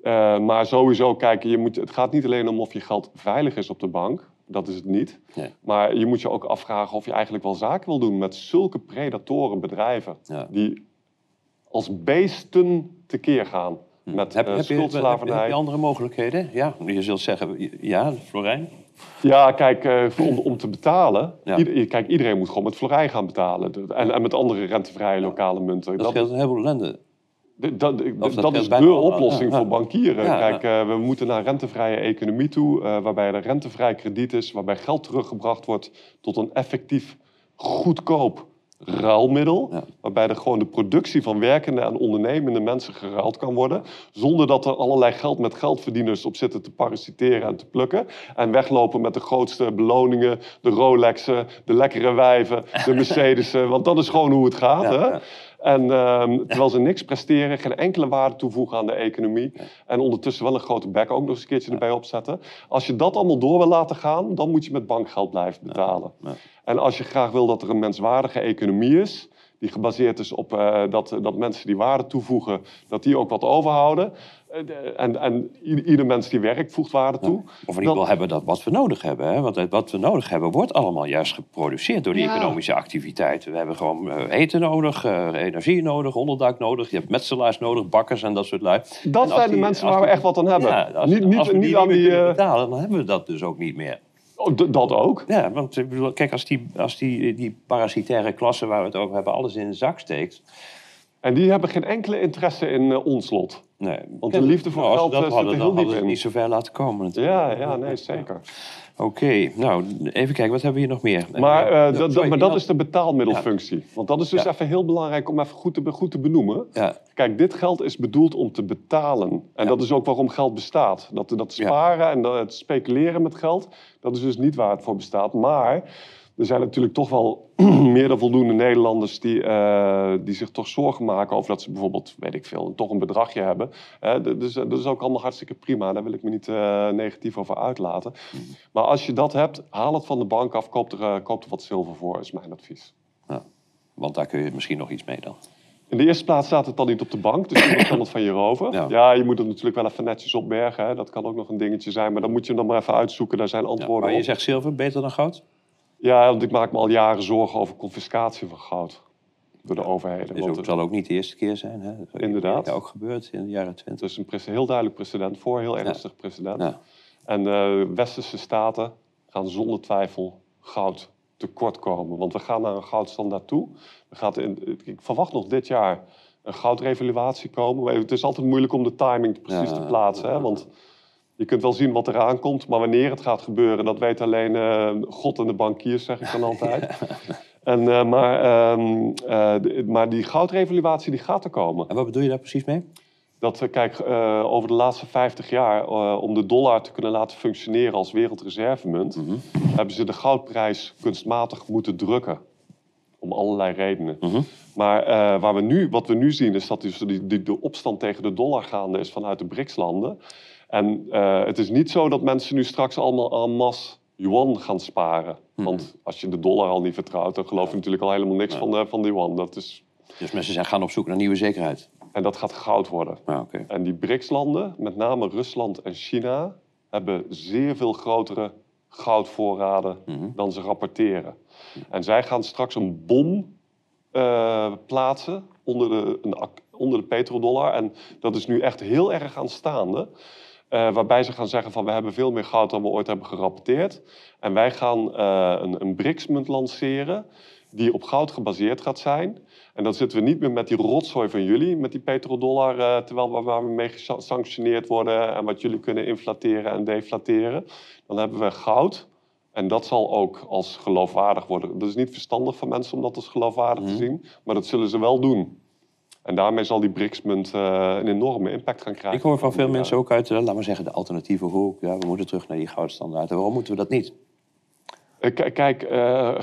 Speaker 2: Eh, maar sowieso, kijk, je moet, het gaat niet alleen om of je geld veilig is op de bank. Dat is het niet.
Speaker 1: Nee.
Speaker 2: Maar je moet je ook afvragen of je eigenlijk wel zaken wil doen met zulke predatoren bedrijven.
Speaker 1: Ja.
Speaker 2: Die als beesten tekeer gaan met
Speaker 1: Hm. Heb,
Speaker 2: eh,
Speaker 1: heb, je, heb,
Speaker 2: schuldslavernij.
Speaker 1: heb je andere mogelijkheden? Ja, je zult zeggen, ja, Florijn.
Speaker 2: Ja, kijk, eh, om, om te betalen.
Speaker 1: Ja.
Speaker 2: ieder- kijk, iedereen moet gewoon met florijn gaan betalen. En, en met andere rentevrije lokale munten.
Speaker 1: Dat scheelt een heleboel ellende.
Speaker 2: Dat,
Speaker 1: dat
Speaker 2: dat is de oplossing voor bankieren. Kijk, eh, we moeten naar een rentevrije economie toe, eh, waarbij er rentevrij krediet is, waarbij geld teruggebracht wordt tot een effectief, goedkoop ruilmiddel.
Speaker 1: Ja.
Speaker 2: Waarbij er gewoon de productie van werkende en ondernemende mensen geruild kan worden. Zonder dat er allerlei geld met geldverdieners op zitten te parasiteren en te plukken. En weglopen met de grootste beloningen, de Rolexen, de lekkere wijven, de Mercedes'en. Want dat is gewoon hoe het gaat.
Speaker 1: Ja,
Speaker 2: hè?
Speaker 1: ja.
Speaker 2: En ehm, terwijl ze niks presteren, geen enkele waarde toevoegen aan de economie. En ondertussen wel een grote bek ook nog eens een keertje erbij opzetten. Als je dat allemaal door wil laten gaan, dan moet je met bankgeld blijven betalen. En als je graag wil dat er een menswaardige economie is, die gebaseerd is op eh, dat, dat mensen die waarde toevoegen, dat die ook wat overhouden. En, en ieder mens die werkt voegt waarde toe.
Speaker 1: Of in ieder geval hebben dat wat we nodig hebben. Hè? Want wat we nodig hebben wordt allemaal juist geproduceerd door die
Speaker 2: Ja.
Speaker 1: economische activiteiten. We hebben gewoon eh, eten nodig, eh, energie nodig, onderdak nodig. Je hebt metselaars nodig, bakkers en dat soort lui.
Speaker 2: Dat zijn de mensen waar we echt wat aan hebben.
Speaker 1: Ja, als,
Speaker 2: niet niet,
Speaker 1: als we die
Speaker 2: niet
Speaker 1: niet
Speaker 2: aan
Speaker 1: meer
Speaker 2: die...
Speaker 1: kunnen
Speaker 2: eh,
Speaker 1: betalen, dan hebben we dat dus ook niet meer.
Speaker 2: oh, dat ook.
Speaker 1: Ja, want kijk, als die, als die, die parasitaire klasse waar we het over hebben, alles in de zak steekt.
Speaker 2: En die hebben geen enkele interesse in eh, ons lot.
Speaker 1: Nee.
Speaker 2: Want de liefde voor
Speaker 1: Nou,
Speaker 2: geld,
Speaker 1: dat
Speaker 2: eh, zit er heel
Speaker 1: ze
Speaker 2: in.
Speaker 1: het niet zo ver laten komen natuurlijk.
Speaker 2: Ja, ja, nee, zeker.
Speaker 1: Oké, nou even kijken, wat hebben we hier nog meer?
Speaker 2: Maar,
Speaker 1: Eh,
Speaker 2: eh, dat, dat- maar dat is de betaalmiddelfunctie. Want dat is dus
Speaker 1: Ja.
Speaker 2: even heel belangrijk om even goed te, goed te benoemen.
Speaker 1: Ja,
Speaker 2: Kijk, dit geld is bedoeld om te betalen. En dat is ook waarom geld bestaat. Dat, dat sparen en dat, het speculeren met geld, dat is dus niet waar het voor bestaat. Maar er zijn natuurlijk toch wel meer dan voldoende Nederlanders die, eh, die zich toch zorgen maken over dat ze bijvoorbeeld, weet ik veel, toch een bedragje hebben. Eh, dus dat is ook allemaal hartstikke prima. Daar wil ik me niet eh, negatief over uitlaten. Maar als je dat hebt, haal het van de bank af, koop er, eh, koop er wat zilver voor, is mijn advies.
Speaker 1: ja. want daar kun je misschien nog iets mee dan.
Speaker 2: In de eerste plaats staat het dan niet op de bank, dus iemand kan het van je roven.
Speaker 1: Ja.
Speaker 2: Ja. je moet het natuurlijk wel even netjes opbergen. Hè. Dat kan ook nog een dingetje zijn, maar dan moet je hem dan maar even uitzoeken. Daar zijn
Speaker 1: Ja,
Speaker 2: antwoorden
Speaker 1: maar je
Speaker 2: op.
Speaker 1: zegt zilver beter dan goud?
Speaker 2: Ja, want ik maak me al jaren zorgen over confiscatie van goud door de overheden. Want
Speaker 1: ook, zal ook niet de eerste keer zijn. Hè? Dat is
Speaker 2: Inderdaad.
Speaker 1: ook gebeurd in de jaren twintig.
Speaker 2: is een heel duidelijk precedent voor, heel ernstig precedent.
Speaker 1: Ja.
Speaker 2: En de westerse staten gaan zonder twijfel goud tekort komen. Want we gaan naar een goudstandaard toe. We gaan in, ik verwacht nog dit jaar een goudrevaluatie komen. Het is altijd moeilijk om de timing precies
Speaker 1: Ja,
Speaker 2: te plaatsen. Hè? Want je kunt wel zien wat eraan komt, maar wanneer het gaat gebeuren, dat weet alleen eh, God en de bankiers, zeg ik dan altijd. En, eh, maar, ehm, eh, maar die goudrevaluatie die gaat er komen.
Speaker 1: En wat bedoel je daar precies mee?
Speaker 2: Dat, we, kijk, over de laatste 50 jaar, om de dollar te kunnen laten functioneren als wereldreservemunt,
Speaker 1: Mhm.
Speaker 2: hebben ze de goudprijs kunstmatig moeten drukken. Om allerlei redenen.
Speaker 1: Mhm.
Speaker 2: Maar waar we nu, wat we nu zien, is dat dus die, die, de opstand tegen de dollar gaande is vanuit de BRICS-landen. En eh, het is niet zo dat mensen nu straks allemaal en masse yuan gaan sparen.
Speaker 1: Mhm.
Speaker 2: Want als je de dollar al niet vertrouwt, dan geloof je natuurlijk al helemaal niks
Speaker 1: Ja.
Speaker 2: van, de, van de yuan. Dat is,
Speaker 1: Dus mensen zijn gaan op zoek naar nieuwe zekerheid.
Speaker 2: en dat gaat goud worden.
Speaker 1: Ja.
Speaker 2: En die BRICS-landen, met name Rusland en China, hebben zeer veel grotere goudvoorraden
Speaker 1: Mhm.
Speaker 2: dan ze rapporteren. En zij gaan straks een bom eh, plaatsen onder de, een, onder de petrodollar. En dat is nu echt heel erg aanstaande. Eh, waarbij ze gaan zeggen van we hebben veel meer goud dan we ooit hebben gerapporteerd. En wij gaan eh, een, een BRICS-munt lanceren die op goud gebaseerd gaat zijn. En dan zitten we niet meer met die rotzooi van jullie, met die petrodollar, eh, terwijl we, waar we mee gesanctioneerd worden en wat jullie kunnen inflateren en deflateren. Dan hebben we goud. En dat zal ook als geloofwaardig worden. Dat is niet verstandig van mensen om dat als geloofwaardig
Speaker 1: Mhm.
Speaker 2: te zien, maar dat zullen ze wel doen. En daarmee zal die BRICS-munt eh, een enorme impact gaan krijgen.
Speaker 1: Ik hoor van veel
Speaker 2: Ja.
Speaker 1: mensen ook uit, eh, laten we zeggen, de alternatieve hoek. Ja, we moeten terug naar die goudstandaard. En waarom moeten we dat niet?
Speaker 2: Eh, k- Kijk,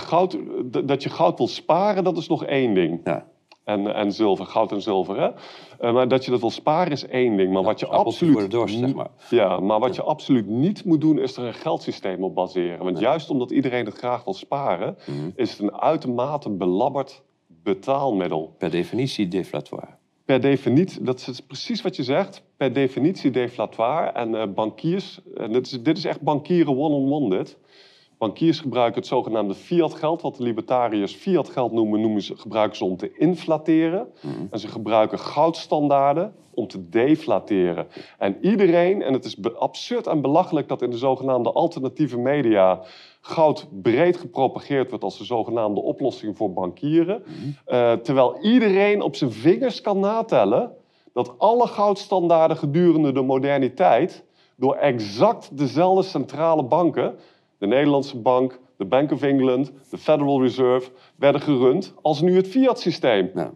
Speaker 2: goud, dat je goud wil sparen, dat is nog één ding.
Speaker 1: Ja,
Speaker 2: En, en zilver, goud en zilver. Hè? Maar dat je dat wil sparen is één ding. Maar wat je absoluut.
Speaker 1: dorst, zeg maar.
Speaker 2: Ja, maar wat je absoluut niet moet doen, is er een geldsysteem op baseren. Want juist omdat iedereen het graag wil sparen,
Speaker 1: Mhm.
Speaker 2: is het een uitermate belabberd betaalmiddel.
Speaker 1: per definitie deflatoire.
Speaker 2: Per definitie, dat is precies wat je zegt, per definitie deflatoire. En eh, bankiers, en dit, is, dit is echt bankieren one-on-one dit. Bankiers gebruiken het zogenaamde fiat-geld, wat de libertariërs fiat-geld noemen, noemen ze, gebruiken ze om te inflateren.
Speaker 1: Mhm.
Speaker 2: En ze gebruiken goudstandaarden om te deflateren. En iedereen, en het is absurd en belachelijk dat in de zogenaamde alternatieve media goud breed gepropageerd wordt als de zogenaamde oplossing voor bankieren. Eh, terwijl iedereen op zijn vingers kan natellen dat alle goudstandaarden gedurende de moderniteit door exact dezelfde centrale banken, de Nederlandse Bank, de Bank of England, de Federal Reserve, werden gerund als nu het fiat-systeem.
Speaker 1: Ja.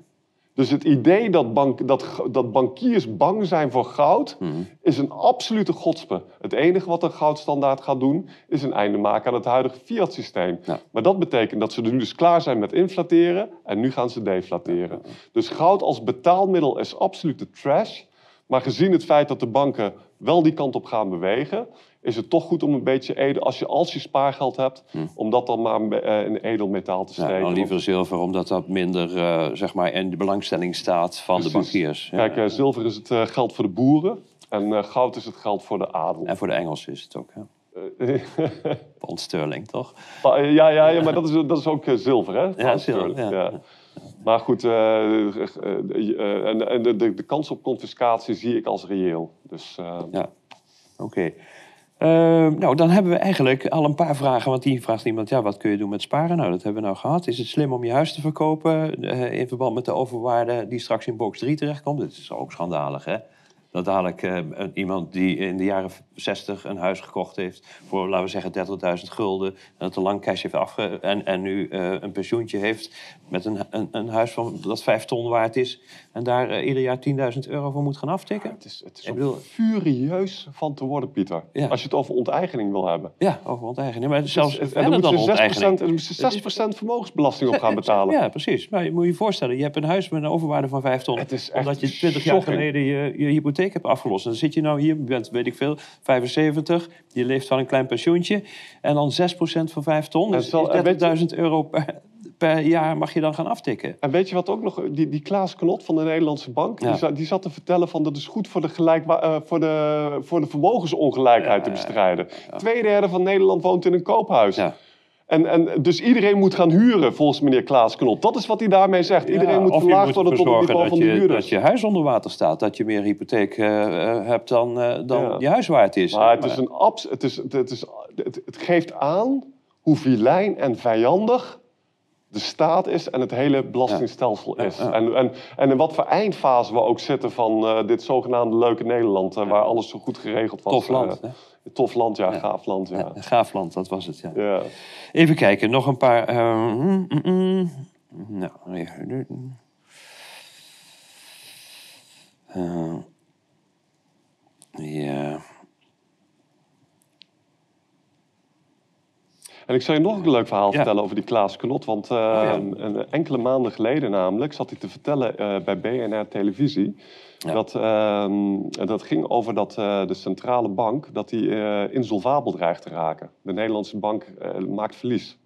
Speaker 2: Dus het idee dat, bank, dat, dat bankiers bang zijn voor goud,
Speaker 1: Mhm.
Speaker 2: is een absolute godspe. Het enige wat een goudstandaard gaat doen, is een einde maken aan het huidige fiat-systeem.
Speaker 1: Ja.
Speaker 2: Maar dat betekent dat ze er nu dus klaar zijn met inflateren en nu gaan ze deflateren. Dus goud als betaalmiddel is absolute trash. Maar gezien het feit dat de banken wel die kant op gaan bewegen, is het toch goed om een beetje edel, als je, als je spaargeld hebt, om dat dan maar eh, in edelmetaal te
Speaker 1: Ja,
Speaker 2: steken.
Speaker 1: dan liever zilver, omdat dat minder eh, zeg maar, in de belangstelling staat van de bankiers. Ja.
Speaker 2: Kijk, eh, zilver is het geld voor de boeren en goud is het geld voor de adel.
Speaker 1: En voor de Engelsen is het ook. Hè? Pond sterling, toch?
Speaker 2: ja, ja, ja, maar dat is, dat is ook zilver, hè? Pound
Speaker 1: zilver, ja.
Speaker 2: Maar goed, en, de, de, de kans op confiscatie zie ik als reëel. Dus
Speaker 1: Ja. Oké. Eh, nou, dan hebben we eigenlijk al een paar vragen. Want die vraagt iemand, ja, wat kun je doen met sparen? Nou, dat hebben we nou gehad. Is het slim om je huis te verkopen eh, in verband met de overwaarde die straks in box 3 terechtkomt? Dat is ook schandalig, hè? Dat dadelijk eh, een- iemand die in de jaren 60 een huis gekocht heeft voor, laten we zeggen, 30.000 gulden. En dat een lang cash heeft afge... En, en nu eh, een pensioentje heeft met een, een, een huis van, dat 5 ton waard is. En daar eh, ieder jaar 10.000 euro voor moet gaan aftikken.
Speaker 2: Het is, het is
Speaker 1: Ik
Speaker 2: om
Speaker 1: bedoel-
Speaker 2: furieus van te worden, Pieter.
Speaker 1: Ja.
Speaker 2: Als je het over onteigening wil hebben.
Speaker 1: Ja, over onteigening. Maar zelfs
Speaker 2: en
Speaker 1: verder
Speaker 2: dan
Speaker 1: dan
Speaker 2: moet je 6%,
Speaker 1: onteigening.
Speaker 2: en dan moet je 6% vermogensbelasting op gaan betalen.
Speaker 1: Ja, precies. Maar je moet je voorstellen, je hebt een huis met een overwaarde van 5 ton.
Speaker 2: Het is echt
Speaker 1: omdat je 20 jaar geleden je, je hypotheek hebt afgelost. En dan zit je nou hier, bent, weet ik veel, 75. Je leeft van een klein pensioentje. En dan 6% van 5 ton. Dus 30.000 euro per, per jaar mag je dan gaan aftikken.
Speaker 2: En weet je wat ook nog, die, die Klaas Knot van de Nederlandse Bank,
Speaker 1: Ja.
Speaker 2: die, zat, die zat te vertellen van dat is goed voor de, gelijkwa- eh, voor de, voor de vermogensongelijkheid te bestrijden. Tweederde van Nederland woont in een koophuis.
Speaker 1: Ja.
Speaker 2: En, en dus iedereen moet gaan huren, volgens meneer Klaas Knot. Dat is wat hij daarmee zegt. Iedereen moet verlaagd worden tot het niveau van de
Speaker 1: dat je,
Speaker 2: huurders.
Speaker 1: dat je huis onder water staat. Dat je meer hypotheek eh, eh, hebt dan, eh, dan
Speaker 2: Ja.
Speaker 1: je huis waard is.
Speaker 2: Maar het, is een abs het, is, het, is, het, het geeft aan hoe vilijn en vijandig de staat is en het hele belastingstelsel is.
Speaker 1: ja.
Speaker 2: En, en, en in wat voor eindfase we ook zitten van eh, dit zogenaamde leuke Nederland, eh, waar alles zo goed geregeld was.
Speaker 1: Tof land.
Speaker 2: Eh,
Speaker 1: hè?
Speaker 2: tof land, ja, gaaf land, ja.
Speaker 1: Gaaf land, dat was het. Ja.
Speaker 2: ja.
Speaker 1: Even kijken, nog een paar. mm, mm, mm. Nou. Eh, ja.
Speaker 2: En ik zal je nog een leuk verhaal
Speaker 1: Ja.
Speaker 2: vertellen over die Klaas Knot. Want eh,
Speaker 1: ja.
Speaker 2: een- enkele maanden geleden namelijk zat hij te vertellen eh, bij BNR Televisie.
Speaker 1: Ja.
Speaker 2: Dat, ehm, dat ging over dat eh, de centrale bank dat die, insolvabel dreigt te raken. De Nederlandse bank maakt verlies.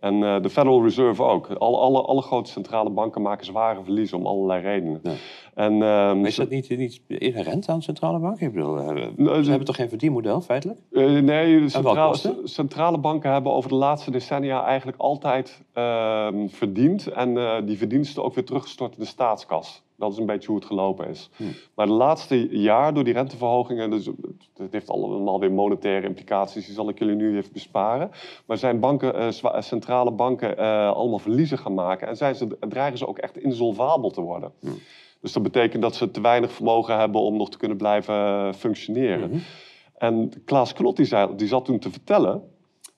Speaker 2: En de Federal Reserve ook. Al, alle, alle grote centrale banken maken zware verliezen om allerlei redenen.
Speaker 1: Ja.
Speaker 2: En, ehm,
Speaker 1: is dat niet, niet inherent aan de centrale bank? Ik bedoel,
Speaker 2: Nou,
Speaker 1: ze hebben toch geen verdienmodel, feitelijk?
Speaker 2: Eh, nee, centrale, centrale banken hebben over de laatste decennia eigenlijk altijd ehm, verdiend. En eh, die verdiensten ook weer teruggestort in de staatskas. Dat is een beetje hoe het gelopen is.
Speaker 1: Hmm.
Speaker 2: Maar de laatste jaar, door die renteverhogingen, dus, het heeft allemaal weer monetaire implicaties, die zal ik jullie nu even besparen. Maar zijn banken, eh, centrale banken allemaal verliezen gaan maken en zijn ze, dreigen ze ook echt insolvabel te worden.
Speaker 1: Hmm.
Speaker 2: Dus dat betekent dat ze te weinig vermogen hebben om nog te kunnen blijven eh, functioneren.
Speaker 1: Mhm.
Speaker 2: En Klaas Knot die, zei, die zat toen te vertellen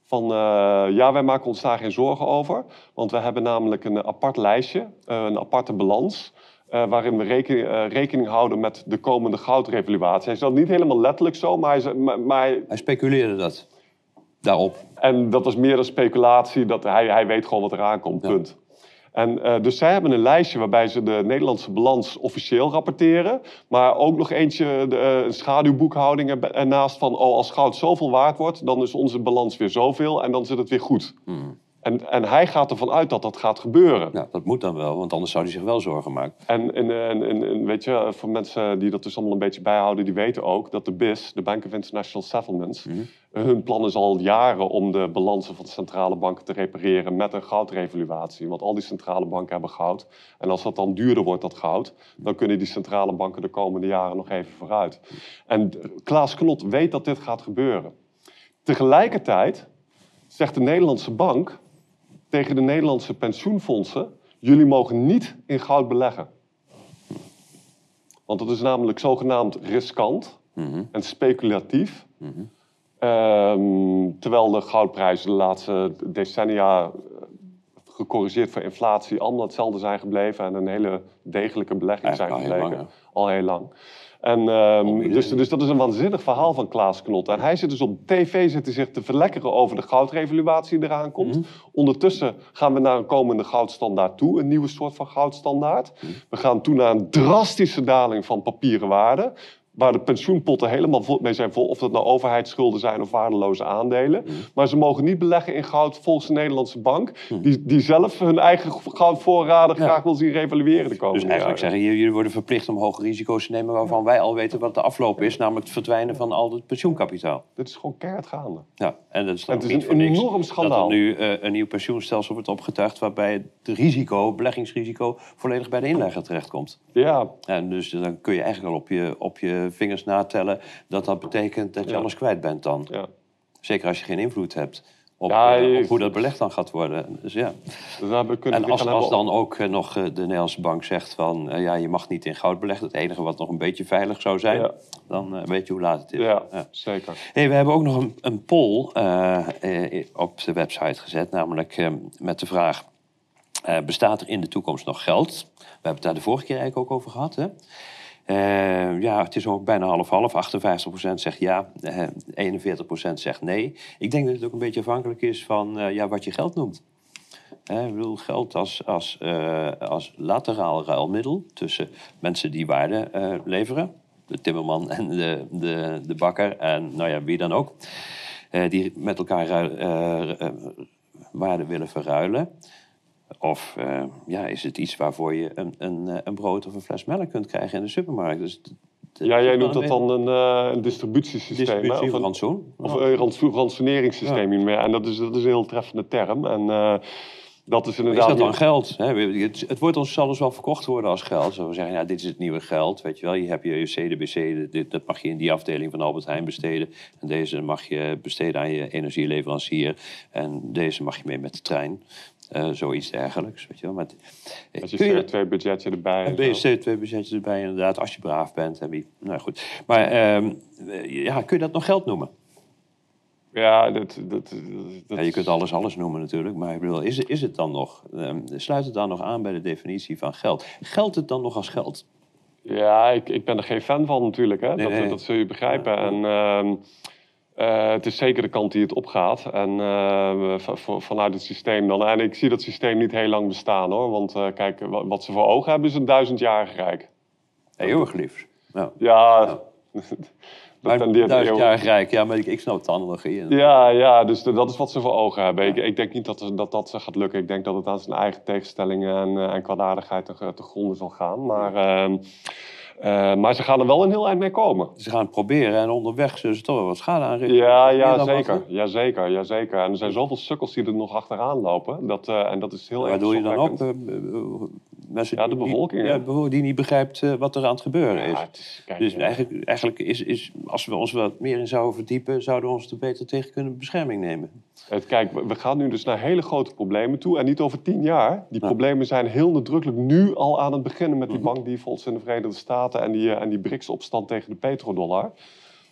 Speaker 2: van eh, ja, wij maken ons daar geen zorgen over. Want we hebben namelijk een apart lijstje, eh, een aparte balans. waarin we rekening, rekening houden met de komende goudrevaluatie. Hij zei dat niet helemaal letterlijk zo, maar hij, maar, maar hij-
Speaker 1: Hij speculeerde dat. Daarop.
Speaker 2: en dat was meer een speculatie, dat hij, hij weet gewoon wat eraan komt,
Speaker 1: Ja.
Speaker 2: punt. En eh, dus zij hebben een lijstje waarbij ze de Nederlandse balans officieel rapporteren. Maar ook nog eentje, de, eh, schaduwboekhouding ernaast van... oh, als goud zoveel waard wordt, dan is onze balans weer zoveel en dan zit het weer goed.
Speaker 1: Hmm.
Speaker 2: En, en hij gaat ervan uit dat dat gaat gebeuren.
Speaker 1: Ja, dat moet dan wel, want anders zou hij zich wel zorgen maken.
Speaker 2: En, en, en, weet je, voor mensen die dat dus allemaal een beetje bijhouden, die weten ook dat de BIS, de Bank of International Settlements,
Speaker 1: Mhm.
Speaker 2: hun plan is al jaren om de balansen van de centrale banken te repareren met een goudrevaluatie. Want al die centrale banken hebben goud. En als dat dan duurder wordt, dat goud, dan kunnen die centrale banken de komende jaren nog even vooruit. En Klaas Knot weet dat dit gaat gebeuren. Tegelijkertijd zegt de Nederlandse bank tegen de Nederlandse pensioenfondsen: jullie mogen niet in goud beleggen. Want dat is namelijk zogenaamd riskant
Speaker 1: Mhm.
Speaker 2: en speculatief.
Speaker 1: Mhm.
Speaker 2: Ehm, terwijl de goudprijzen de laatste decennia eh, gecorrigeerd voor inflatie allemaal hetzelfde zijn gebleven en een hele degelijke belegging zijn
Speaker 1: al heel lang,
Speaker 2: al heel lang. En, ehm,
Speaker 1: Alweer.
Speaker 2: dus, dus dat is een waanzinnig verhaal van Klaas Knot. En hij zit dus op tv zit hij zich te verlekkeren over de goudrevaluatie die eraan komt.
Speaker 1: Mhm.
Speaker 2: Ondertussen gaan we naar een komende goudstandaard toe, een nieuwe soort van goudstandaard.
Speaker 1: Mhm.
Speaker 2: We gaan toe naar een drastische daling van papieren waarde. Waar de pensioenpotten helemaal vol mee zijn vol. Of dat nou overheidsschulden zijn of waardeloze aandelen.
Speaker 1: Mhm.
Speaker 2: Maar ze mogen niet beleggen in goud volgens de Nederlandse bank. Die, die zelf hun eigen goudvoorraden
Speaker 1: Ja.
Speaker 2: graag wil zien revalueren de komende
Speaker 1: Dus eigenlijk
Speaker 2: jaren.
Speaker 1: zeggen jullie worden verplicht om hoge risico's te nemen waarvan wij al weten wat de afloop is, namelijk het verdwijnen van al het pensioenkapitaal.
Speaker 2: Dit is gewoon keihard gaande.
Speaker 1: Ja, en dat is dan
Speaker 2: Het is een enorm
Speaker 1: dat
Speaker 2: schandaal.
Speaker 1: er nu eh, een nieuw pensioenstelsel wordt opgetuigd waarbij het risico, beleggingsrisico, volledig bij de inlegger terechtkomt.
Speaker 2: Ja,
Speaker 1: En dus dan kun je eigenlijk al op je, op je vingers natellen dat dat betekent dat je
Speaker 2: Ja.
Speaker 1: alles kwijt bent dan.
Speaker 2: ja.
Speaker 1: Zeker als je geen invloed hebt op,
Speaker 2: Ja,
Speaker 1: eh, op hoe dat belegd dan gaat worden. Dus ja.
Speaker 2: Dus
Speaker 1: En als, dan ook eh, nog eh, de Nederlandse bank zegt van... ja, je mag niet in goud beleggen. Het enige wat nog een beetje veilig zou zijn...
Speaker 2: Ja.
Speaker 1: dan weet je hoe laat het is.
Speaker 2: Ja,
Speaker 1: Ja.
Speaker 2: zeker.
Speaker 1: Hey, we hebben ook nog een, een poll op de website gezet. Namelijk met de vraag... bestaat er in de toekomst nog geld? We hebben het daar de vorige keer eigenlijk ook over gehad. Hè? Eh, ja, het is ook bijna half-half. 58% zegt ja, eh, 41% zegt nee. Ik denk dat het ook een beetje afhankelijk is van eh, ja, wat je geld noemt. Ik bedoel, geld als, als, eh, als lateraal ruilmiddel tussen mensen die waarde eh, leveren. De timmerman en de, de, de bakker en nou ja, wie dan ook. eh, die met elkaar eh, eh, waarde willen verruilen. Of eh, ja, is het iets waarvoor je een, een, eh, een brood of een fles melk kunt krijgen in de supermarkt? Dus
Speaker 2: Ja,
Speaker 1: is
Speaker 2: jij noemt dat dan een, eh, een distributiesysteem.
Speaker 1: distributie
Speaker 2: Of
Speaker 1: of
Speaker 2: een,
Speaker 1: rantsoen.
Speaker 2: of een rans- ransoneringssysteem. En dat is, dat is een heel treffende term. En dat is
Speaker 1: Is
Speaker 2: inderdaad...
Speaker 1: dat dan geld? Hè? Het, het wordt ons zal wel verkocht worden als geld. Zo we zeggen, ja, dit is het nieuwe geld. Weet je wel, je hebt je CDBC, dit, dat mag je in die afdeling van Albert Heijn besteden. En deze mag je besteden aan je energieleverancier. En deze mag je mee met de trein. Eh, zoiets dergelijks, weet je wel. Maar,
Speaker 2: Als je
Speaker 1: kun je-
Speaker 2: CO2-budgetje erbij...
Speaker 1: Een
Speaker 2: en zo.
Speaker 1: BSC-2-budgetjes erbij inderdaad, als je braaf bent. En wie, nou goed. Maar ehm, eh, ja, kun je dat nog geld noemen?
Speaker 2: Ja, dat... dat, dat,
Speaker 1: Ja, je kunt alles alles noemen natuurlijk. Maar ik bedoel, is, het- is het dan nog, ehm, sluit het dan nog aan bij de definitie van geld? Geldt het dan nog als geld?
Speaker 2: Ja, ik, ik ben er geen fan van natuurlijk. Hè?
Speaker 1: Nee,
Speaker 2: dat,
Speaker 1: nee.
Speaker 2: dat zul je begrijpen.
Speaker 1: Ja.
Speaker 2: En ehm, eh, het is zeker de kant die het opgaat. En eh, vanuit het systeem dan. En ik zie dat systeem niet heel lang bestaan hoor. Want eh, kijk, wat, ze voor ogen hebben is een duizendjarig rijk.
Speaker 1: Eeuwig liefst. Ja.
Speaker 2: Ja, dat tendeert
Speaker 1: duizendjarig rijk, ja, maar ik, ik snap de analogie.
Speaker 2: Ja, ja, dus de- dat is wat ze voor ogen hebben. Ik, ik denk niet dat, dat dat ze gaat lukken. Ik denk dat het aan zijn eigen tegenstellingen en, en kwaadaardigheid te, te gronden zal gaan. Maar, ehm, eh, maar ze gaan er wel een heel eind mee komen.
Speaker 1: Ze gaan het proberen en onderweg zullen ze toch wel wat schade aanrichten.
Speaker 2: Ja, ja zeker. ja, zeker. Ja, zeker. En er zijn zoveel sukkels die er nog achteraan lopen. Dat, eh, en dat is heel
Speaker 1: Waar
Speaker 2: erg
Speaker 1: doe je dan eh, mensen
Speaker 2: Ja, de
Speaker 1: die-
Speaker 2: bevolking,
Speaker 1: Ja,
Speaker 2: hè?
Speaker 1: de bevolking die niet begrijpt wat er aan het gebeuren is.
Speaker 2: Ja, het is kijk,
Speaker 1: Dus eigenlijk, eigenlijk is, is, als we ons wat meer in zouden verdiepen, zouden we ons er beter tegen kunnen bescherming nemen.
Speaker 2: Het, kijk, we- gaan nu dus naar hele grote problemen toe. En niet over tien jaar. Die problemen zijn heel nadrukkelijk nu al aan het beginnen met die
Speaker 1: Mhm.
Speaker 2: bankdefaults in de Verenigde Staten en die, eh, en die BRICS-opstand tegen de petrodollar.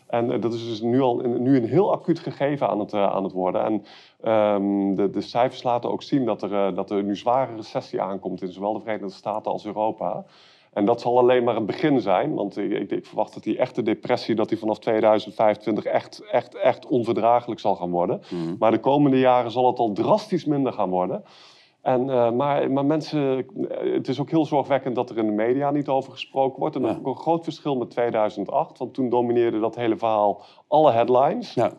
Speaker 2: En eh, dat is dus nu al een, nu een heel acuut gegeven aan het, eh, aan het worden. En ehm, de, de cijfers laten ook zien dat er, dat er nu zware recessie aankomt in zowel de Verenigde Staten als Europa. En dat zal alleen maar het begin zijn, want ik, ik, verwacht dat die echte depressie dat die vanaf 2025 echt, echt, echt onverdraaglijk zal gaan worden. Maar de komende jaren zal het al drastisch minder gaan worden. En, eh, maar, maar mensen, eh, het is ook heel zorgwekkend dat er in de media niet over gesproken wordt. En dat
Speaker 1: Ja.
Speaker 2: is ook een groot verschil met 2008, want toen domineerde dat hele verhaal alle headlines.
Speaker 1: Ja.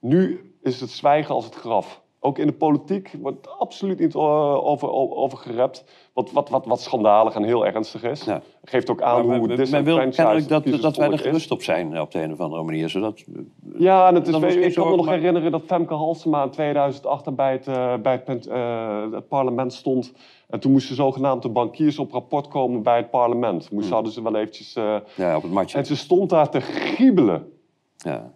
Speaker 2: Nu is het zwijgen als het graf. Ook in de politiek wordt absoluut niet eh, over, over, gerept. Wat, wat, wat, wat schandalig en heel ernstig is.
Speaker 1: Ja.
Speaker 2: Geeft ook aan
Speaker 1: Maar
Speaker 2: hoe
Speaker 1: men, men wil kennelijk dat, dat wij er gerust op zijn op de een of andere manier. Zodat,
Speaker 2: Ja, en het is, ik kan me nog
Speaker 1: maar-
Speaker 2: herinneren dat Femke Halsema in 2008 er bij het, eh, bij het, eh, het parlement stond. En toen moesten zogenaamd de bankiers op rapport komen bij het parlement. Moest,
Speaker 1: Hmm.
Speaker 2: hadden ze wel eventjes...
Speaker 1: ja, op het matje.
Speaker 2: en ze stond daar te giebelen.
Speaker 1: Ja.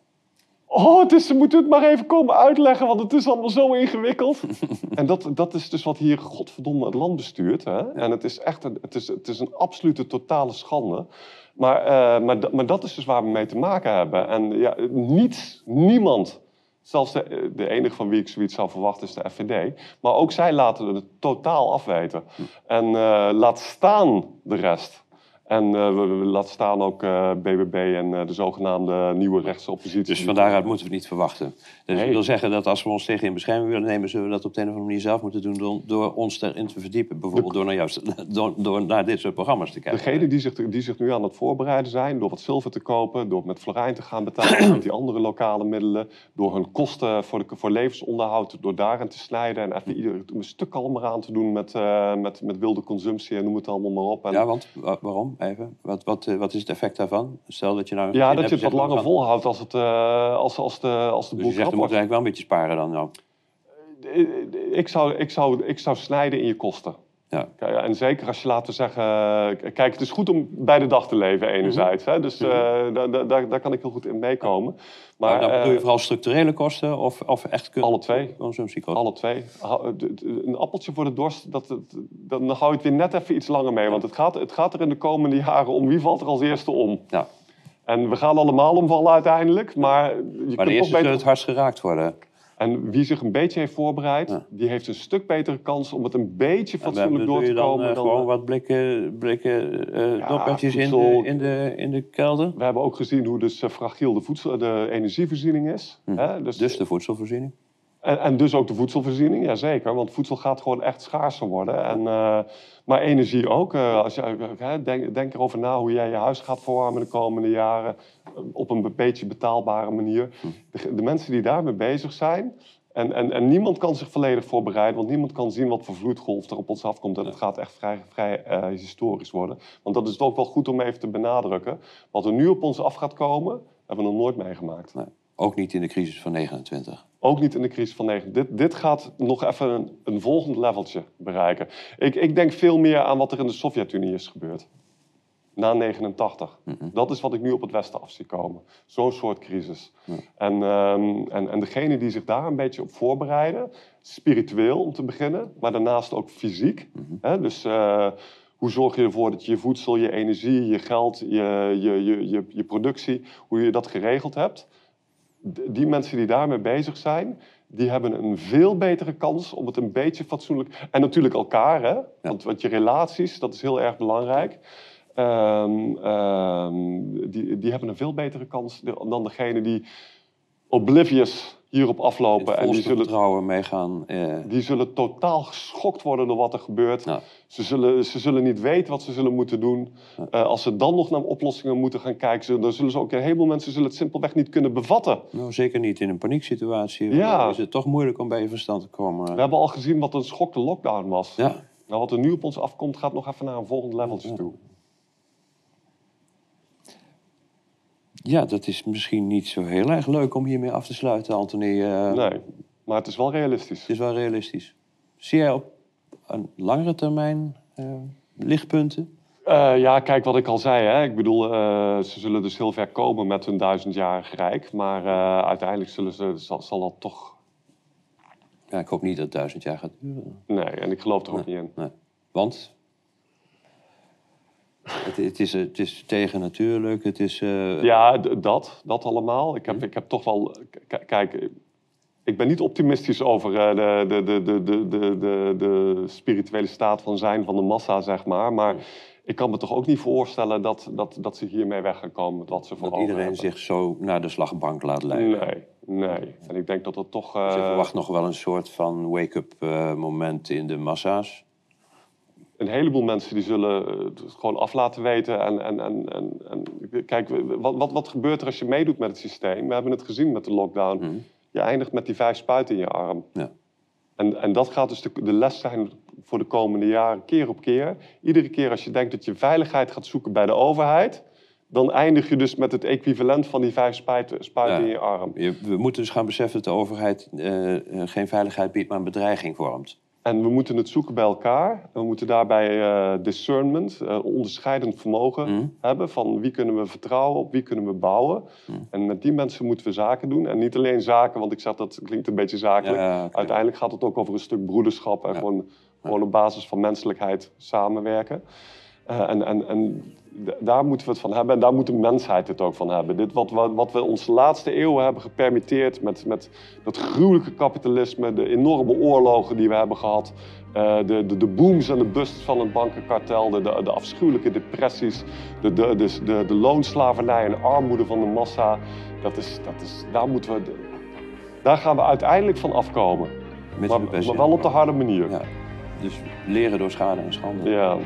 Speaker 2: Oh, is, ze moeten het maar even komen uitleggen, want het is allemaal zo ingewikkeld. en dat, dat is dus wat hier godverdomme het land bestuurt. Hè? En het is echt een, het is, het is een absolute totale schande. Maar, eh, maar, maar dat is dus waar we mee te maken hebben. En ja, niets, niemand, zelfs de, de enige van wie ik zoiets zou verwachten is de FVD. Maar ook zij laten het totaal afweten. En eh, laat staan de rest. En eh, we, laten staan ook eh, BBB en eh, de zogenaamde nieuwe rechtse oppositie.
Speaker 1: Dus van daaruit moeten we niet verwachten. Dus
Speaker 2: Nee.
Speaker 1: ik wil zeggen dat als we ons tegen in bescherming willen nemen, zullen we dat op de een of andere manier zelf moeten doen door, door ons erin te verdiepen. Bijvoorbeeld door naar, juist, door, door naar dit soort programma's te kijken.
Speaker 2: Degenen die zich, die zich nu aan het voorbereiden zijn, door wat zilver te kopen, door met florijn te gaan betalen, met die andere lokale middelen, door hun kosten voor, de, voor levensonderhoud, door daarin te snijden en even ieder een stuk kalmer aan te doen met, eh, met, met wilde consumptie en noem het allemaal maar op. En,
Speaker 1: Ja, want wa- waarom? Even. Wat, wat, eh, wat is het effect daarvan? Stel dat je nou.
Speaker 2: ja, dat je het wat langer volhoudt als, het, eh, als, als de, als de
Speaker 1: Dus
Speaker 2: boel
Speaker 1: je zegt,
Speaker 2: krap
Speaker 1: moeten
Speaker 2: wordt.
Speaker 1: eigenlijk wel een beetje sparen dan. Nou.
Speaker 2: Ik zou, ik, zou, ik zou snijden in je kosten.
Speaker 1: Ja.
Speaker 2: En zeker als je, laten zeggen... k- Kijk, het is goed om bij de dag te leven enerzijds. hè? Dus eh, daar, daar- daar, daar kan ik heel goed in meekomen.
Speaker 1: Maar
Speaker 2: Maar
Speaker 1: dan bedoel je
Speaker 2: eh,
Speaker 1: vooral structurele kosten of, of echt kun-
Speaker 2: alle twee.
Speaker 1: consumptiekosten?
Speaker 2: Alle twee. Een appeltje voor de dorst, dat, dat, dan hou je het weer net even iets langer mee. Want het gaat, het gaat er in de komende jaren om wie valt er als eerste om.
Speaker 1: Ja.
Speaker 2: En we gaan allemaal omvallen uiteindelijk, maar je
Speaker 1: Maar
Speaker 2: kunt
Speaker 1: eerste
Speaker 2: beter...
Speaker 1: het hardst geraakt worden.
Speaker 2: En wie zich een beetje heeft voorbereid,
Speaker 1: Ja.
Speaker 2: die heeft een stuk betere kans om het een beetje
Speaker 1: En
Speaker 2: fatsoenlijk door te komen.
Speaker 1: eh,
Speaker 2: dan,
Speaker 1: gewoon
Speaker 2: eh,
Speaker 1: wat blikken, blikken
Speaker 2: Ja,
Speaker 1: dokkertjes in, de, in, de, in de kelder?
Speaker 2: We hebben ook gezien hoe dus fragiel de, voedsel, de energievoorziening is. Hè? Dus,
Speaker 1: Dus de voedselvoorziening?
Speaker 2: en, en dus ook de voedselvoorziening, jazeker. Want voedsel gaat gewoon echt schaarser worden. En, maar energie ook. Als je, denk, denk erover na hoe jij je huis gaat verwarmen de komende jaren. Op een beetje betaalbare manier. De, de mensen die daarmee bezig zijn... En, en, en niemand kan zich volledig voorbereiden, want niemand kan zien wat voor vloedgolf er op ons afkomt. En het gaat echt vrij, vrij eh, historisch worden. Want dat is ook wel goed om even te benadrukken. Wat er nu op ons af gaat komen, hebben we nog nooit meegemaakt.
Speaker 1: Nee. Ook niet in de crisis van 29.
Speaker 2: Ook niet in de crisis van 9. Dit, dit gaat nog even een, een volgend leveltje bereiken. Ik, ik denk veel meer aan wat er in de Sovjet-Unie is gebeurd. Na 89. Dat is wat ik nu op het Westen af zie komen. Zo'n soort crisis. En, ehm, en, en degene die zich daar een beetje op voorbereiden, spiritueel om te beginnen, maar daarnaast ook fysiek. Hè? Dus eh, hoe zorg je ervoor dat je je voedsel, je energie, je geld, je, je, je, je, je productie, hoe je dat geregeld hebt die mensen die daarmee bezig zijn, die hebben een veel betere kans om het een beetje fatsoenlijk... En natuurlijk elkaar, hè? Want, want je relaties, dat is heel erg belangrijk. Ehm, ehm, die, die hebben een veel betere kans dan degene die oblivious hierop aflopen. En die zullen,
Speaker 1: vertrouwen meegaan. eh,
Speaker 2: die zullen totaal geschokt worden door wat er gebeurt.
Speaker 1: Ja.
Speaker 2: Ze, zullen, ze zullen niet weten wat ze zullen moeten doen. Eh, als ze dan nog naar oplossingen moeten gaan kijken, zullen- dan zullen ze ook een heleboel mensen zullen het simpelweg niet kunnen bevatten.
Speaker 1: nou, zeker niet in een panieksituatie.
Speaker 2: Ja.
Speaker 1: Dan is het toch moeilijk om bij je verstand te komen.
Speaker 2: We hebben al gezien wat een schok de lockdown was.
Speaker 1: Ja.
Speaker 2: Nou, wat er nu op ons afkomt, gaat nog even naar een volgend leveltje toe.
Speaker 1: Ja, dat is misschien niet zo heel erg leuk om hiermee af te sluiten, Anthony. Eh,
Speaker 2: Nee, maar het is wel realistisch.
Speaker 1: Het is wel realistisch. Zie jij op een langere termijn eh, lichtpunten?
Speaker 2: Eh, ja, kijk wat ik al zei. Hè. Ik bedoel, ze zullen dus heel ver komen met hun duizendjarig rijk. Maar uiteindelijk zullen ze, zal, zal dat toch...
Speaker 1: Ja, ik hoop niet dat het duizend jaar gaat duren.
Speaker 2: Nee, en ik geloof er ook niet in.
Speaker 1: Nee. Want? Het, is, eh, het is tegen natuurlijk, het is... Eh,
Speaker 2: ja, dat, dat allemaal. Ik heb, hm. ik heb toch wel... Kijk, ik ben niet optimistisch over eh, de, de, de, de, de, de, de spirituele staat van zijn van de massa, zeg maar. Maar hm. ik kan me toch ook niet voorstellen dat, dat, dat ze hiermee weg gaan komen. Dat, ze
Speaker 1: dat iedereen zich zo naar de slagbank laat leiden.
Speaker 2: Nee, nee. En ik denk dat dat toch...
Speaker 1: Uh... Je verwacht nog wel een soort van wake-up moment in de massa's
Speaker 2: een heleboel mensen die zullen eh, het gewoon af laten weten. En, en, en, en, kijk, wat, wat, wat gebeurt er als je meedoet met het systeem? We hebben het gezien met de lockdown. Je eindigt met die vijf spuiten in je arm.
Speaker 1: Ja.
Speaker 2: En, en dat gaat dus de, de les zijn voor de komende jaren, keer op keer. Iedere keer als je denkt dat je veiligheid gaat zoeken bij de overheid... dan eindig je dus met het equivalent van die vijf spuiten, spuiten
Speaker 1: Ja.
Speaker 2: in je arm.
Speaker 1: Je, we moeten dus gaan beseffen dat de overheid eh, eh, geen veiligheid biedt, maar een bedreiging vormt.
Speaker 2: En we moeten het zoeken bij elkaar. We moeten daarbij eh, discernment, eh, onderscheidend vermogen
Speaker 1: Mhm.
Speaker 2: hebben van wie kunnen we vertrouwen, op wie kunnen we bouwen.
Speaker 1: Mhm.
Speaker 2: En met die mensen moeten we zaken doen. En niet alleen zaken, want ik zeg dat klinkt een beetje zakelijk.
Speaker 1: Ja.
Speaker 2: Uiteindelijk gaat het ook over een stuk broederschap en
Speaker 1: Ja.
Speaker 2: gewoon, gewoon op basis van menselijkheid samenwerken. Eh, en en, en daar moeten we het van hebben en daar moet de mensheid het ook van hebben. Dit wat, we- wat we ons de laatste eeuwen hebben gepermitteerd met, met dat gruwelijke kapitalisme, de enorme oorlogen die we hebben gehad, eh, de, de, de booms en de busts van het bankenkartel, de, de, de afschuwelijke depressies, de, de, de, de, de loonslavernij en armoede van de massa. Dat is, dat is, daar, moeten we, daar gaan we uiteindelijk van afkomen. Maar, maar wel op de harde manier.
Speaker 1: Ja. Dus leren door schade en schande.
Speaker 2: Ja.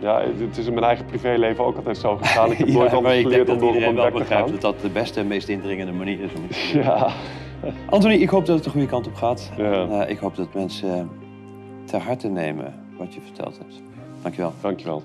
Speaker 2: Ja, het is in mijn eigen privéleven ook altijd zo gegaan. Ik heb
Speaker 1: Ja,
Speaker 2: nooit anders geleerd dan door op
Speaker 1: iedereen
Speaker 2: mijn
Speaker 1: wel
Speaker 2: bek te
Speaker 1: begrijpt
Speaker 2: gaan.
Speaker 1: dat dat de beste en meest indringende manier is. Om het te doen.
Speaker 2: Ja.
Speaker 1: Anthony, ik hoop dat het de goede kant op gaat.
Speaker 2: Ja.
Speaker 1: Eh, ik hoop dat mensen ter harte nemen wat je verteld hebt. Dankjewel.
Speaker 2: Dankjewel.